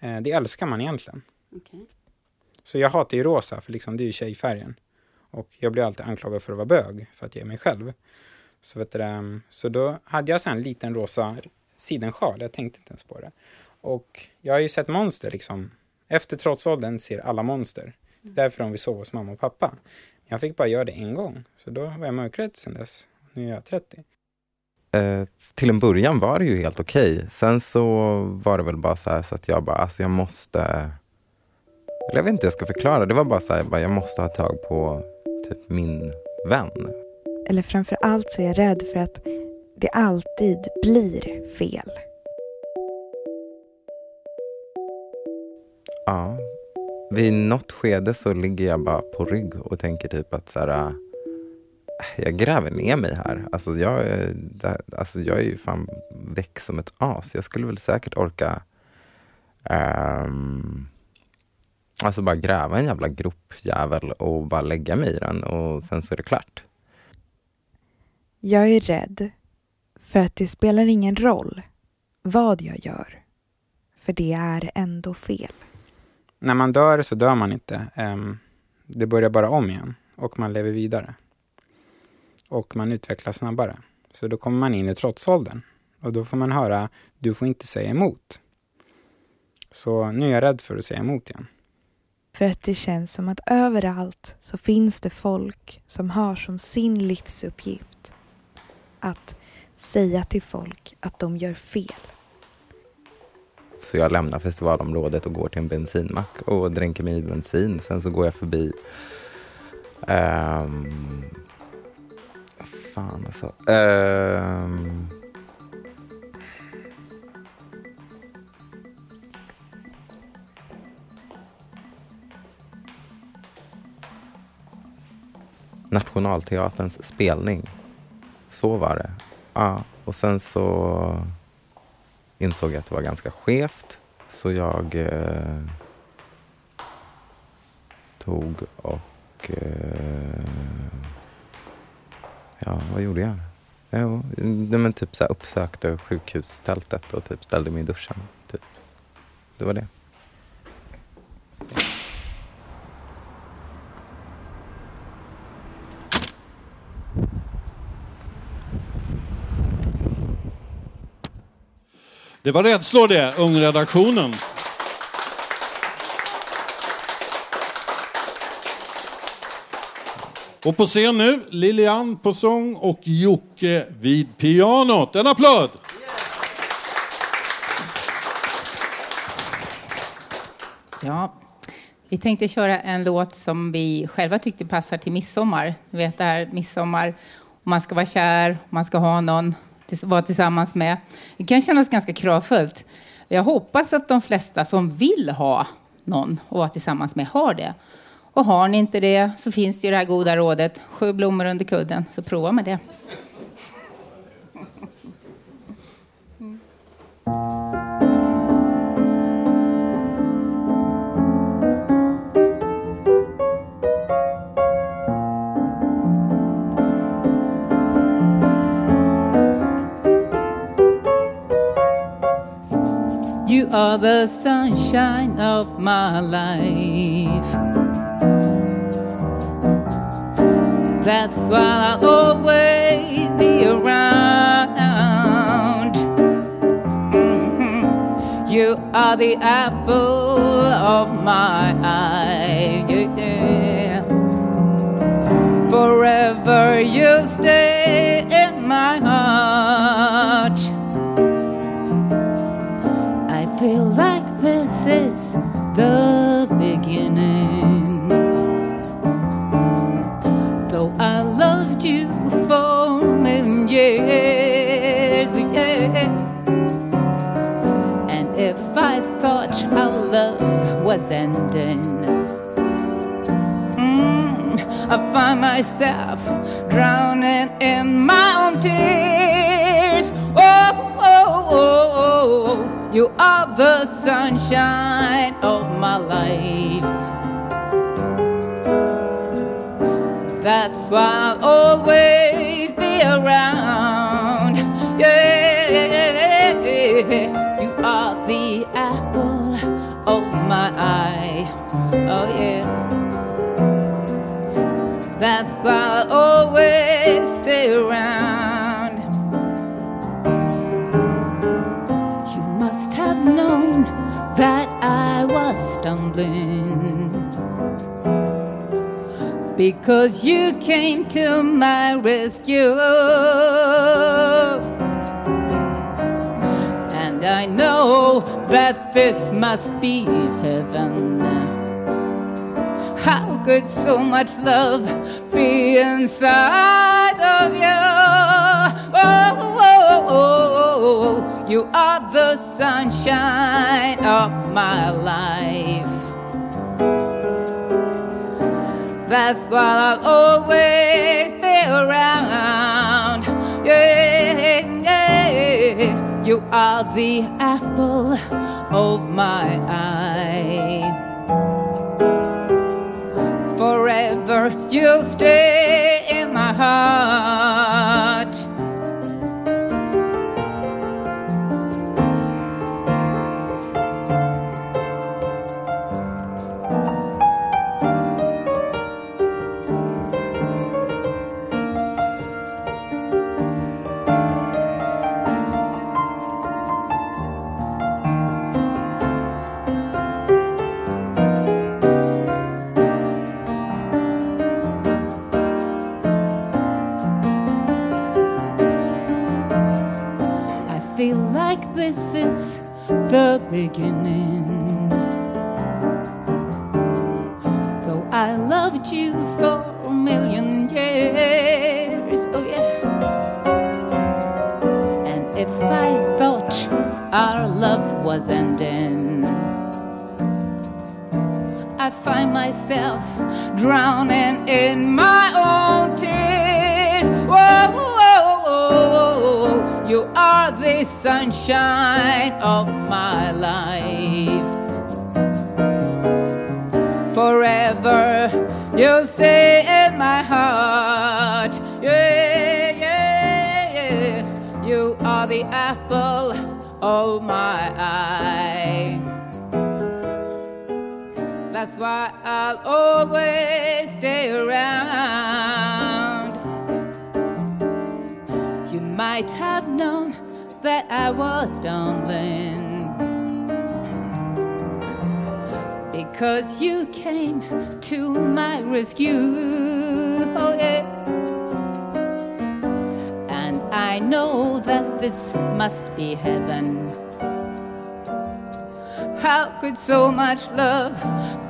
eh, det älskar man egentligen. Så jag hatar ju rosa, för liksom det är ju tjejfärgen. Och jag blir alltid anklagad för att vara bög, för att jag är mig själv. Så, vet du, det, så då hade jag så en liten rosa sidensjal, jag tänkte inte ens på det. Och jag har ju sett monster liksom. Efter trotsåldern ser alla monster. Därför de vill sova hos mamma och pappa. Jag fick bara göra det en gång, så då var jag mörkrädd sen dess. Nu är jag 30. Eh, till en början var det ju helt okej. Sen så var det väl bara så här så att jag bara, alltså jag måste, Eller jag vet inte hur jag ska förklara. Det var bara så här, jag, bara, jag måste ha tag på typ min vän. Eller framför allt så är jag rädd för att det alltid blir fel. Ja. Vid något skede så ligger jag bara på rygg och tänker typ att så här, jag gräver ner mig här. Alltså jag, är- där- alltså jag är ju fan väck som ett as. Jag skulle väl säkert orka ehm, Alltså bara gräva en jävla gropjävel och bara lägga mig i den och sen så är det klart. Jag är rädd för att det spelar ingen roll vad jag gör. För det är ändå fel. När man dör så dör man inte. Ehm, det börjar bara om igen och man lever vidare. Och man utvecklas snabbare. Så då kommer man in i trotsåldern. Och då får man höra, du får inte säga emot. Så nu är jag rädd för att säga emot igen. För att det känns som att överallt så finns det folk som har som sin livsuppgift att säga till folk att de gör fel. Så jag lämnar festivalområdet och går till en bensinmack och dränker mig i bensin. Sen så går jag förbi... Um, fan alltså. Um... Nationalteaterns spelning. Så var det. Ja, och sen så insåg jag att det var ganska skevt. Så jag eh, tog och... Eh, ja, vad gjorde jag? Jo, men typ så här uppsökte sjukhustältet och typ ställde mig i duschen. Typ. Det var det. Det var rädslor det, ungredaktionen. Och på scen nu, Lilian på sång och Jocke vid pianot. En applåd! Ja, vi tänkte köra en låt som vi själva tyckte passar till midsommar. Du vet det här midsommar, man ska vara kär, man ska ha någon att vara tillsammans med. Det kan kännas ganska kravfullt. Jag hoppas att de flesta som vill ha någon att vara tillsammans med har det. Och har ni inte det så finns det ju det här goda rådet, sju blommor under kudden, så prova med det. You are the sunshine of my life. That's why I'll always be around. Mhm. You are the apple of my eye. Yeah. Forever you'll stay in my heart. I feel like this is the was ending, mm, I find myself drowning in my own tears. Oh, oh, oh, oh, you are the sunshine of my life. That's why I'll always be around. Yeah, you are the apple my eye. Oh, yeah. That's why I'll always stay around. You must have known that I was stumbling. Because you came to my rescue. That this must be heaven. How could so much love be inside of you? Oh, oh, oh, you are the sunshine of my life. That's why I'll always You are the apple of my eye. Forever you'll stay in my heart. The beginning. Though I loved you for a million years, oh yeah. And if I thought our love was ending, I find myself drowning in my own tears. You are the sunshine of my life. Forever you'll stay in my heart. Yeah, yeah, yeah. You are the apple of my eye. That's why I'll always stay around. Might have known that I was darling. Because you came to my rescue. Oh, yeah. And I know that this must be heaven. How could so much love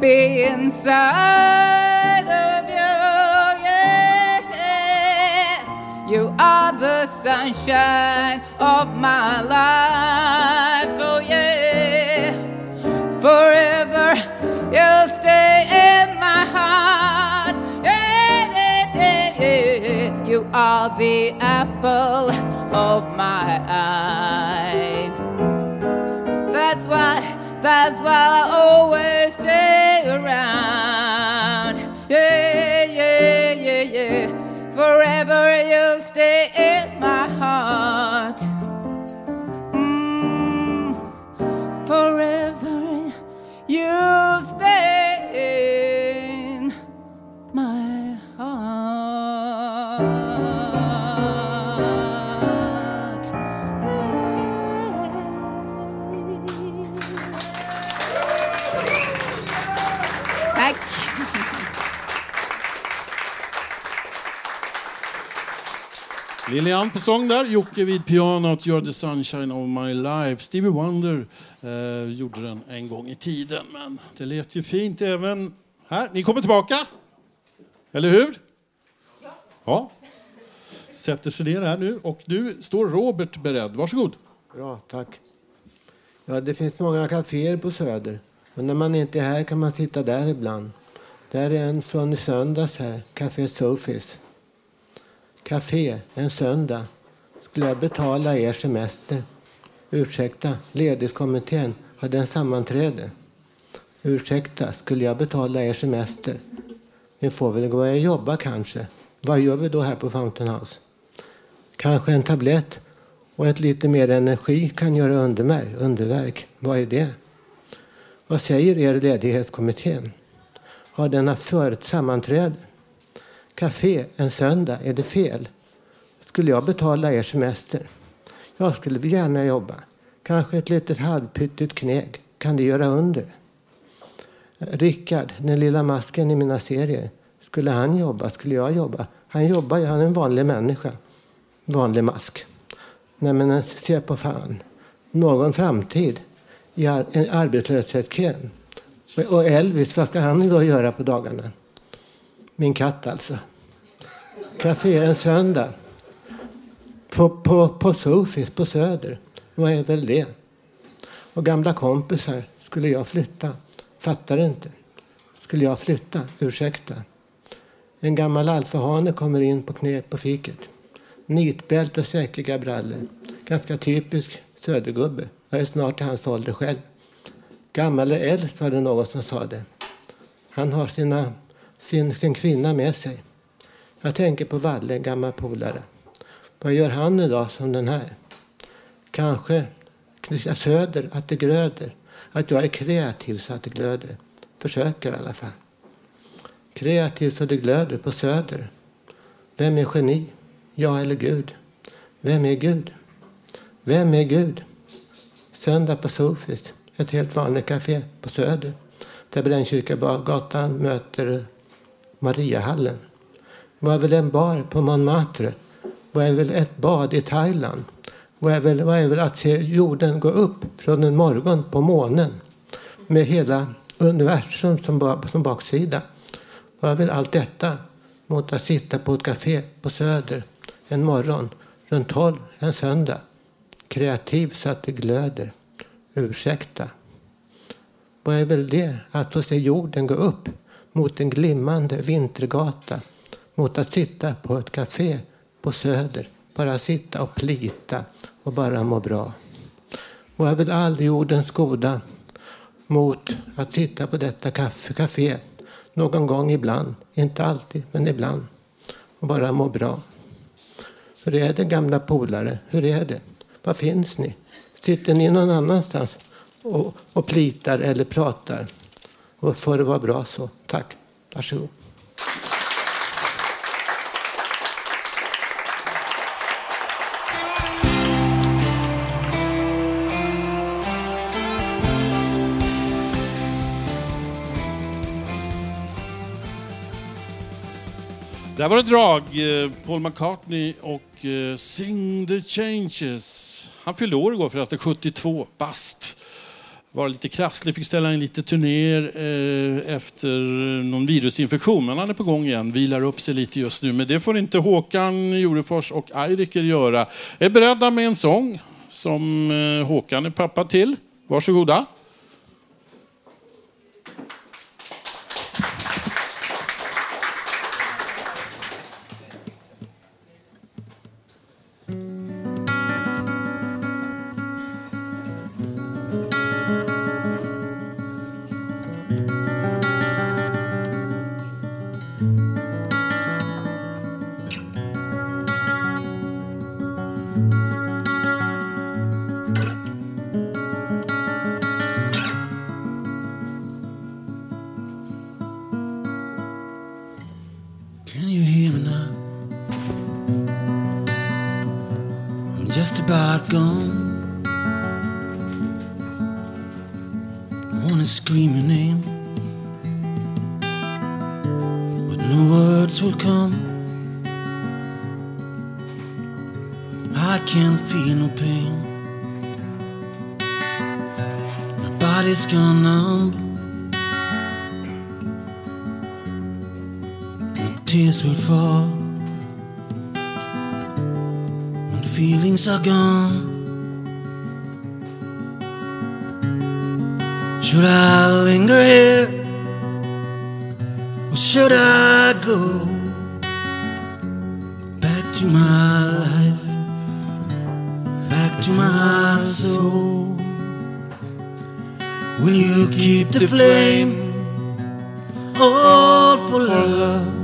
be inside you are the sunshine of my life. Oh yeah, forever you'll stay in my heart. Yeah, yeah, yeah, yeah. you are the apple of my eye. That's why, that's why I always stay around. Yeah, yeah, yeah, yeah. Forever you'll stay Lilian på sång där, Jocke vid pianot, You're the sunshine of my life. Stevie Wonder eh, gjorde den en gång i tiden, men det lät ju fint även här. Ni kommer tillbaka, eller hur? Ja. Ja. Sätter sig ner här nu och nu står Robert beredd. Varsågod. Bra, tack. Ja, det finns många kaféer på Söder. Men när man inte är här kan man sitta där ibland. Där är en från i söndags här, Café Sofis. Café, en söndag. Skulle jag betala er semester? Ursäkta, ledighetskommittén hade en sammanträde. Ursäkta, skulle jag betala er semester? Ni får väl gå och jobba kanske. Vad gör vi då här på Fountain House? Kanske en tablett och ett lite mer energi kan göra underverk. underverk. Vad är det? Vad säger er ledighetskommittén? Har den haft förut sammanträde? Café en söndag, är det fel? Skulle jag betala er semester? Jag skulle gärna jobba. Kanske ett litet halvpyttigt kneg. Kan det göra under? Rickard, den lilla masken i mina serier. Skulle han jobba? Skulle jag jobba? Han jobbar ju, han är en vanlig människa. Vanlig mask. Nej men se på fan. Någon framtid i ar arbetslöshetskön. Och Elvis, vad ska han då göra på dagarna? Min katt alltså. Café en söndag. På, på, på Sofis på Söder. Vad är väl det? Och gamla kompisar. Skulle jag flytta? Fattar inte. Skulle jag flytta? Ursäkta. En gammal alfahane kommer in på knä på fiket. Nitbälte och säkriga brallor. Ganska typisk södergubbe. Jag är snart i hans ålder själv. Gammal är äldst var det någon som sa det. Han har sina, sin, sin kvinna med sig. Jag tänker på Valle, en gammal polare. Vad gör han idag som den här? Kanske knyta söder, att det glöder. Att jag är kreativ så att det glöder. Försöker i alla fall. Kreativ så det glöder på söder. Vem är geni? Jag eller Gud? Vem är Gud? Vem är Gud? Söndag på Sofis, ett helt vanligt café på Söder. Där Brännkyrkagatan möter Mariahallen. Vad är väl en bar på Montmartre? Vad är väl ett bad i Thailand? Vad är väl, vad är väl att se jorden gå upp från en morgon på månen? Med hela universum som, som baksida. Vad är väl allt detta mot att sitta på ett café på Söder en morgon runt tolv en söndag. Kreativ så att det glöder. Ursäkta. Vad är väl det att få se jorden gå upp mot en glimmande vintergata mot att sitta på ett café på Söder. Bara sitta och plita och bara må bra. Och jag vill all jordens goda mot att sitta på detta kaffe, café någon gång ibland, inte alltid, men ibland och bara må bra. Hur är det gamla polare? Hur är det? Var finns ni? Sitter ni någon annanstans och, och plitar eller pratar? Och får det vara bra så. Tack. Varsågod. Där var det drag. Eh, Paul McCartney och eh, Sing the Changes. Han fyllde år igår förresten, 72 bast. Var lite krasslig, fick ställa in lite turnéer eh, efter någon virusinfektion. Men han är på gång igen, vilar upp sig lite just nu. Men det får inte Håkan Jorefors och Eiriker göra. Är beredda med en sång som eh, Håkan är pappa till. Varsågoda. Should I linger here or should I go back to my life, back to my soul? Will you keep the flame all for love?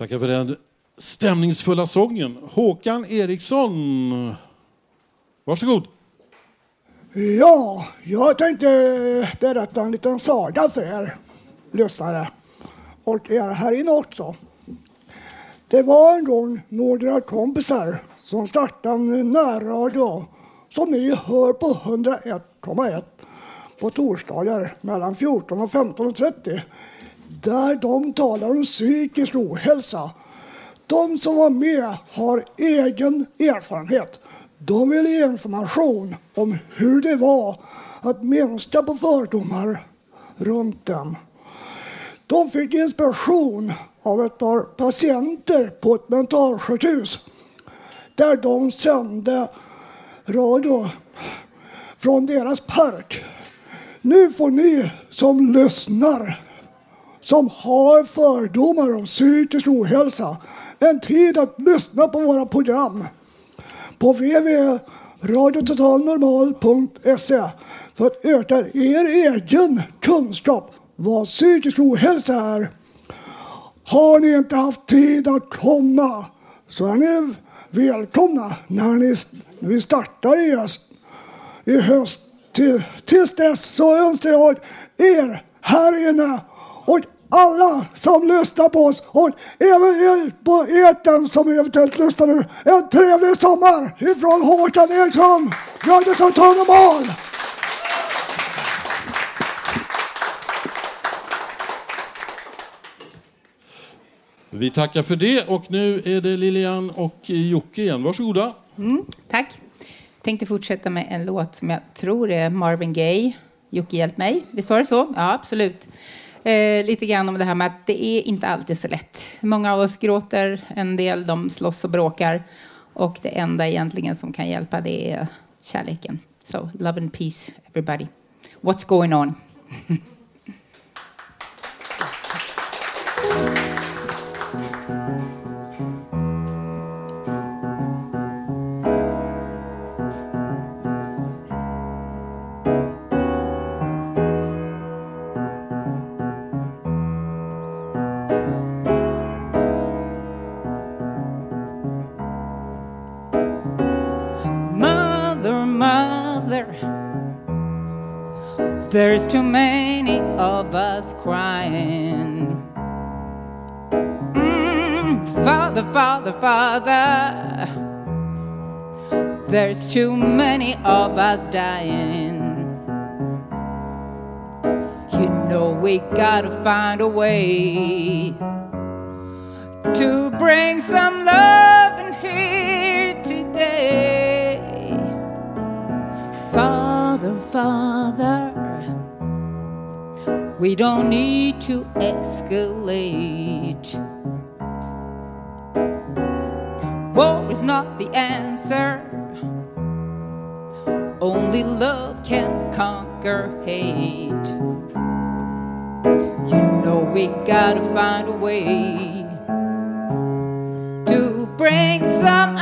Tackar för den stämningsfulla sången. Håkan Eriksson, varsågod. Ja, jag tänkte berätta en liten saga för er lyssnare och er här inne också. Det var en gång några kompisar som startade en närradio som ni hör på 101,1 på torsdagar mellan 14 och 15.30 där de talar om psykisk ohälsa. De som var med har egen erfarenhet. De vill ge information om hur det var att minska på fördomar runt dem. De fick inspiration av ett par patienter på ett mentalsjukhus där de sände radio från deras park. Nu får ni som lyssnar som har fördomar om psykisk ohälsa en tid att lyssna på våra program på www.radiototalnormal.se för att öka er egen kunskap vad psykisk ohälsa är. Har ni inte haft tid att komma så är ni välkomna när, ni, när vi startar i höst. I höst. Till, tills dess så önskar jag er här inne och alla som lyssnar på oss och även er på eten som eventuellt lyssnar nu. En trevlig sommar ifrån Håkan Eriksson, Radio Total Normal. Vi tackar för det och nu är det Lilian och Jocke igen. Varsågoda. Mm, tack. Tänkte fortsätta med en låt som jag tror är Marvin Gaye. Jocke, hjälp mig. Visst var det så? Ja, absolut. Eh, lite grann om det här med att det är inte alltid så lätt. Många av oss gråter, en del de slåss och bråkar. Och det enda egentligen som kan hjälpa det är kärleken. So, love and peace everybody. What's going on? there's too many of us crying. Mm, father, father, father, there's too many of us dying. You know we gotta find a way to bring some love in here today. Father, Father, we don't need to escalate. War is not the answer. Only love can conquer hate. You know we gotta find a way to bring some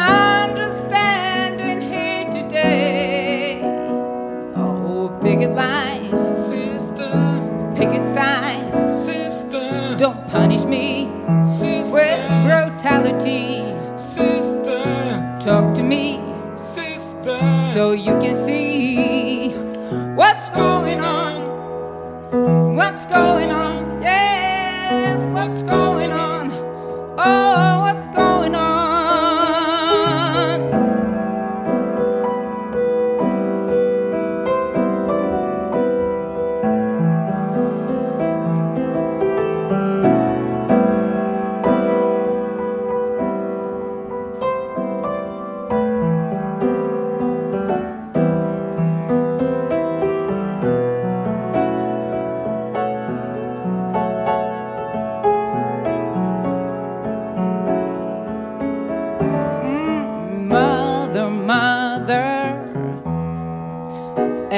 mentality. Sister, talk to me. Sister, so you can see what's going on. What's going on? Yeah, what's going on? Oh, what's going on?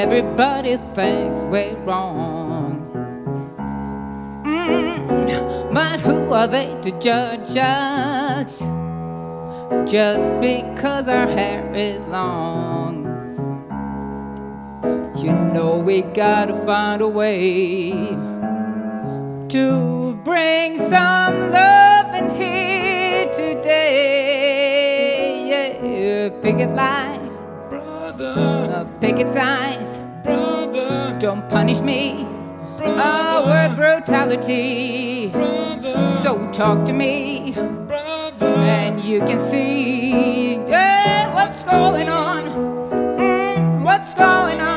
Everybody thinks we're wrong. Mm, but who are they to judge us just because our hair is long? You know, we gotta find a way to bring some love in here today. Yeah, picket lines, brother. Uh, picket signs. Don't punish me. Oh, with brutality. Brother. So talk to me, brother. and you can see yeah, what's going on. Mm, what's going on?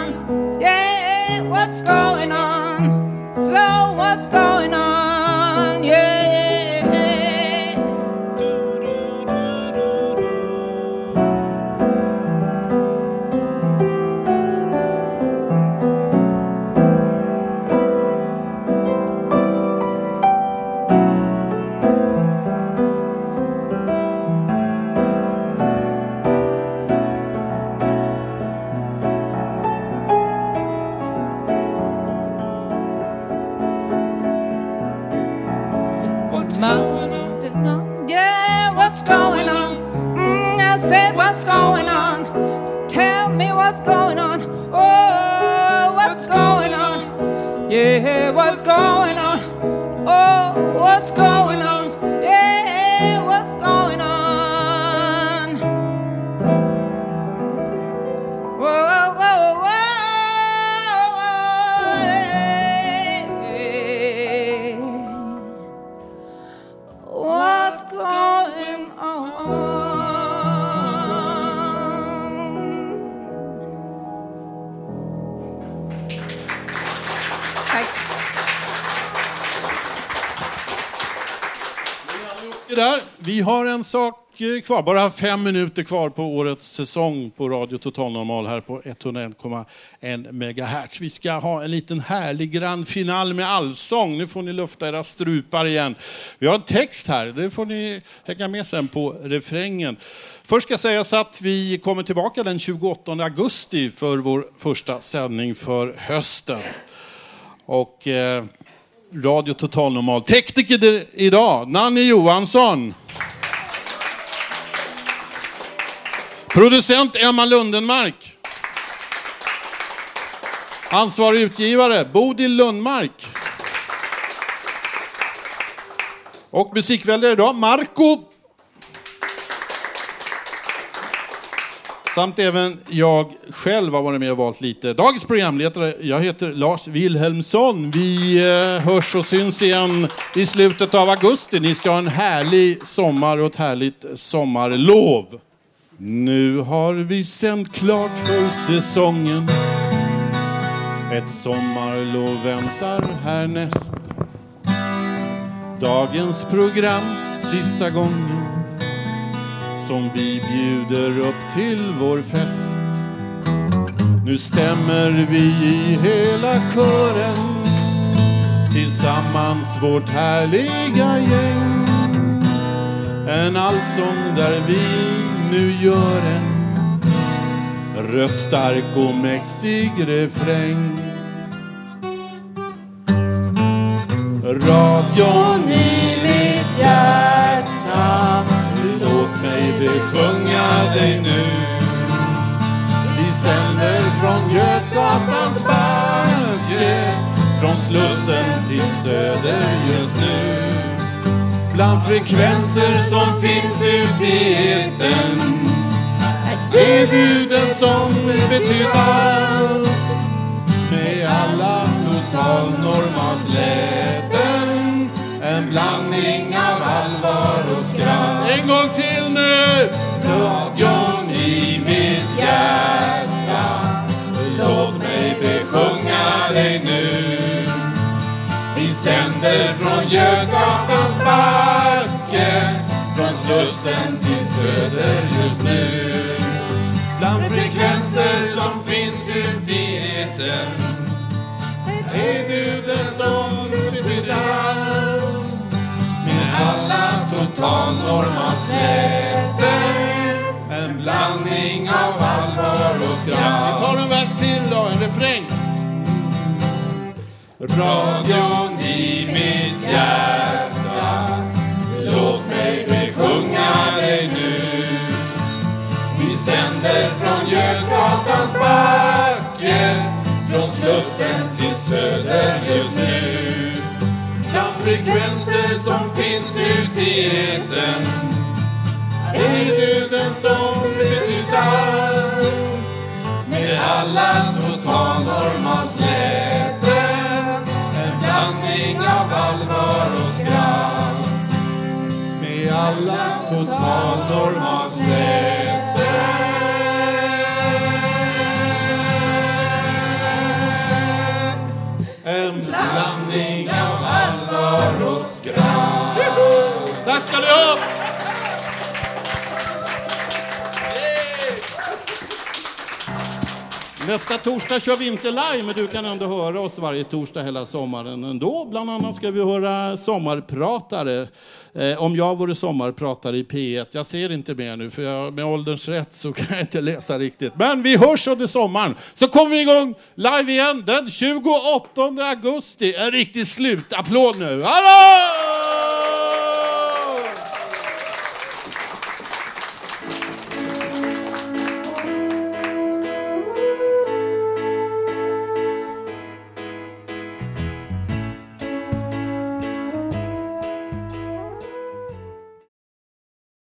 Vi har en sak eh, kvar, bara fem minuter kvar på årets säsong på Radio Total Normal här på 101,1 MHz. Vi ska ha en liten härlig grand final med allsång. Nu får ni lufta era strupar igen. Vi har en text här, det får ni hänga med sen på refrängen. Först ska sägas att vi kommer tillbaka den 28 augusti för vår första sändning för hösten. Och eh, Radio Total Normal. Tekniker idag, Nanny Johansson. Producent Emma Lundenmark. Ansvarig utgivare Bodil Lundmark. Och musikväljare idag Marco. Samt även jag själv har varit med och valt lite. Dagens programledare, jag heter Lars Wilhelmsson. Vi eh, hörs och syns igen i slutet av augusti. Ni ska ha en härlig sommar och ett härligt sommarlov. Nu har vi sänt klart för säsongen. Ett sommarlov väntar härnäst. Dagens program sista gången som vi bjuder upp till vår fest. Nu stämmer vi i hela kören tillsammans vårt härliga gäng. En allsång där vi nu gör en röststark och mäktig refräng. Radion i mitt hjärta dig nu. Vi sänder från Götgatans backe Från Slussen till Söder just nu. Bland frekvenser som finns ute i etern Är du den som betytt allt med alla totalnormalsläten En blandning av allvar och skratt. En gång till nu! Radion i mitt hjärta. Låt mig besjunga dig nu. Vi sänder från Götgatans backe Från Slussen till Söder just nu. Bland frekvenser som finns ut i etern Är du den som betytt Med alla totalnormalsläten blandning av allvar och skratt. Vi tar en vers till då, en refräng. Radion i mitt hjärta Låt mig besjunga dig nu. Vi sänder från Götgatans backe Från Slussen till Söder just nu. Bland frekvenser som finns ut i etern är du den som betytt allt. Med alla totalnormalsläten En blandning av allvar och skratt. Med alla totalnormalsläten Nästa torsdag kör vi inte live, men du kan ändå höra oss varje torsdag hela sommaren ändå. Bland annat ska vi höra sommarpratare. Eh, om jag vore sommarpratare i P1. Jag ser inte mer nu, för jag, med ålderns rätt så kan jag inte läsa riktigt. Men vi hörs under sommaren. Så kommer vi igång live igen den 28 augusti. En riktig slutapplåd nu. Hallå!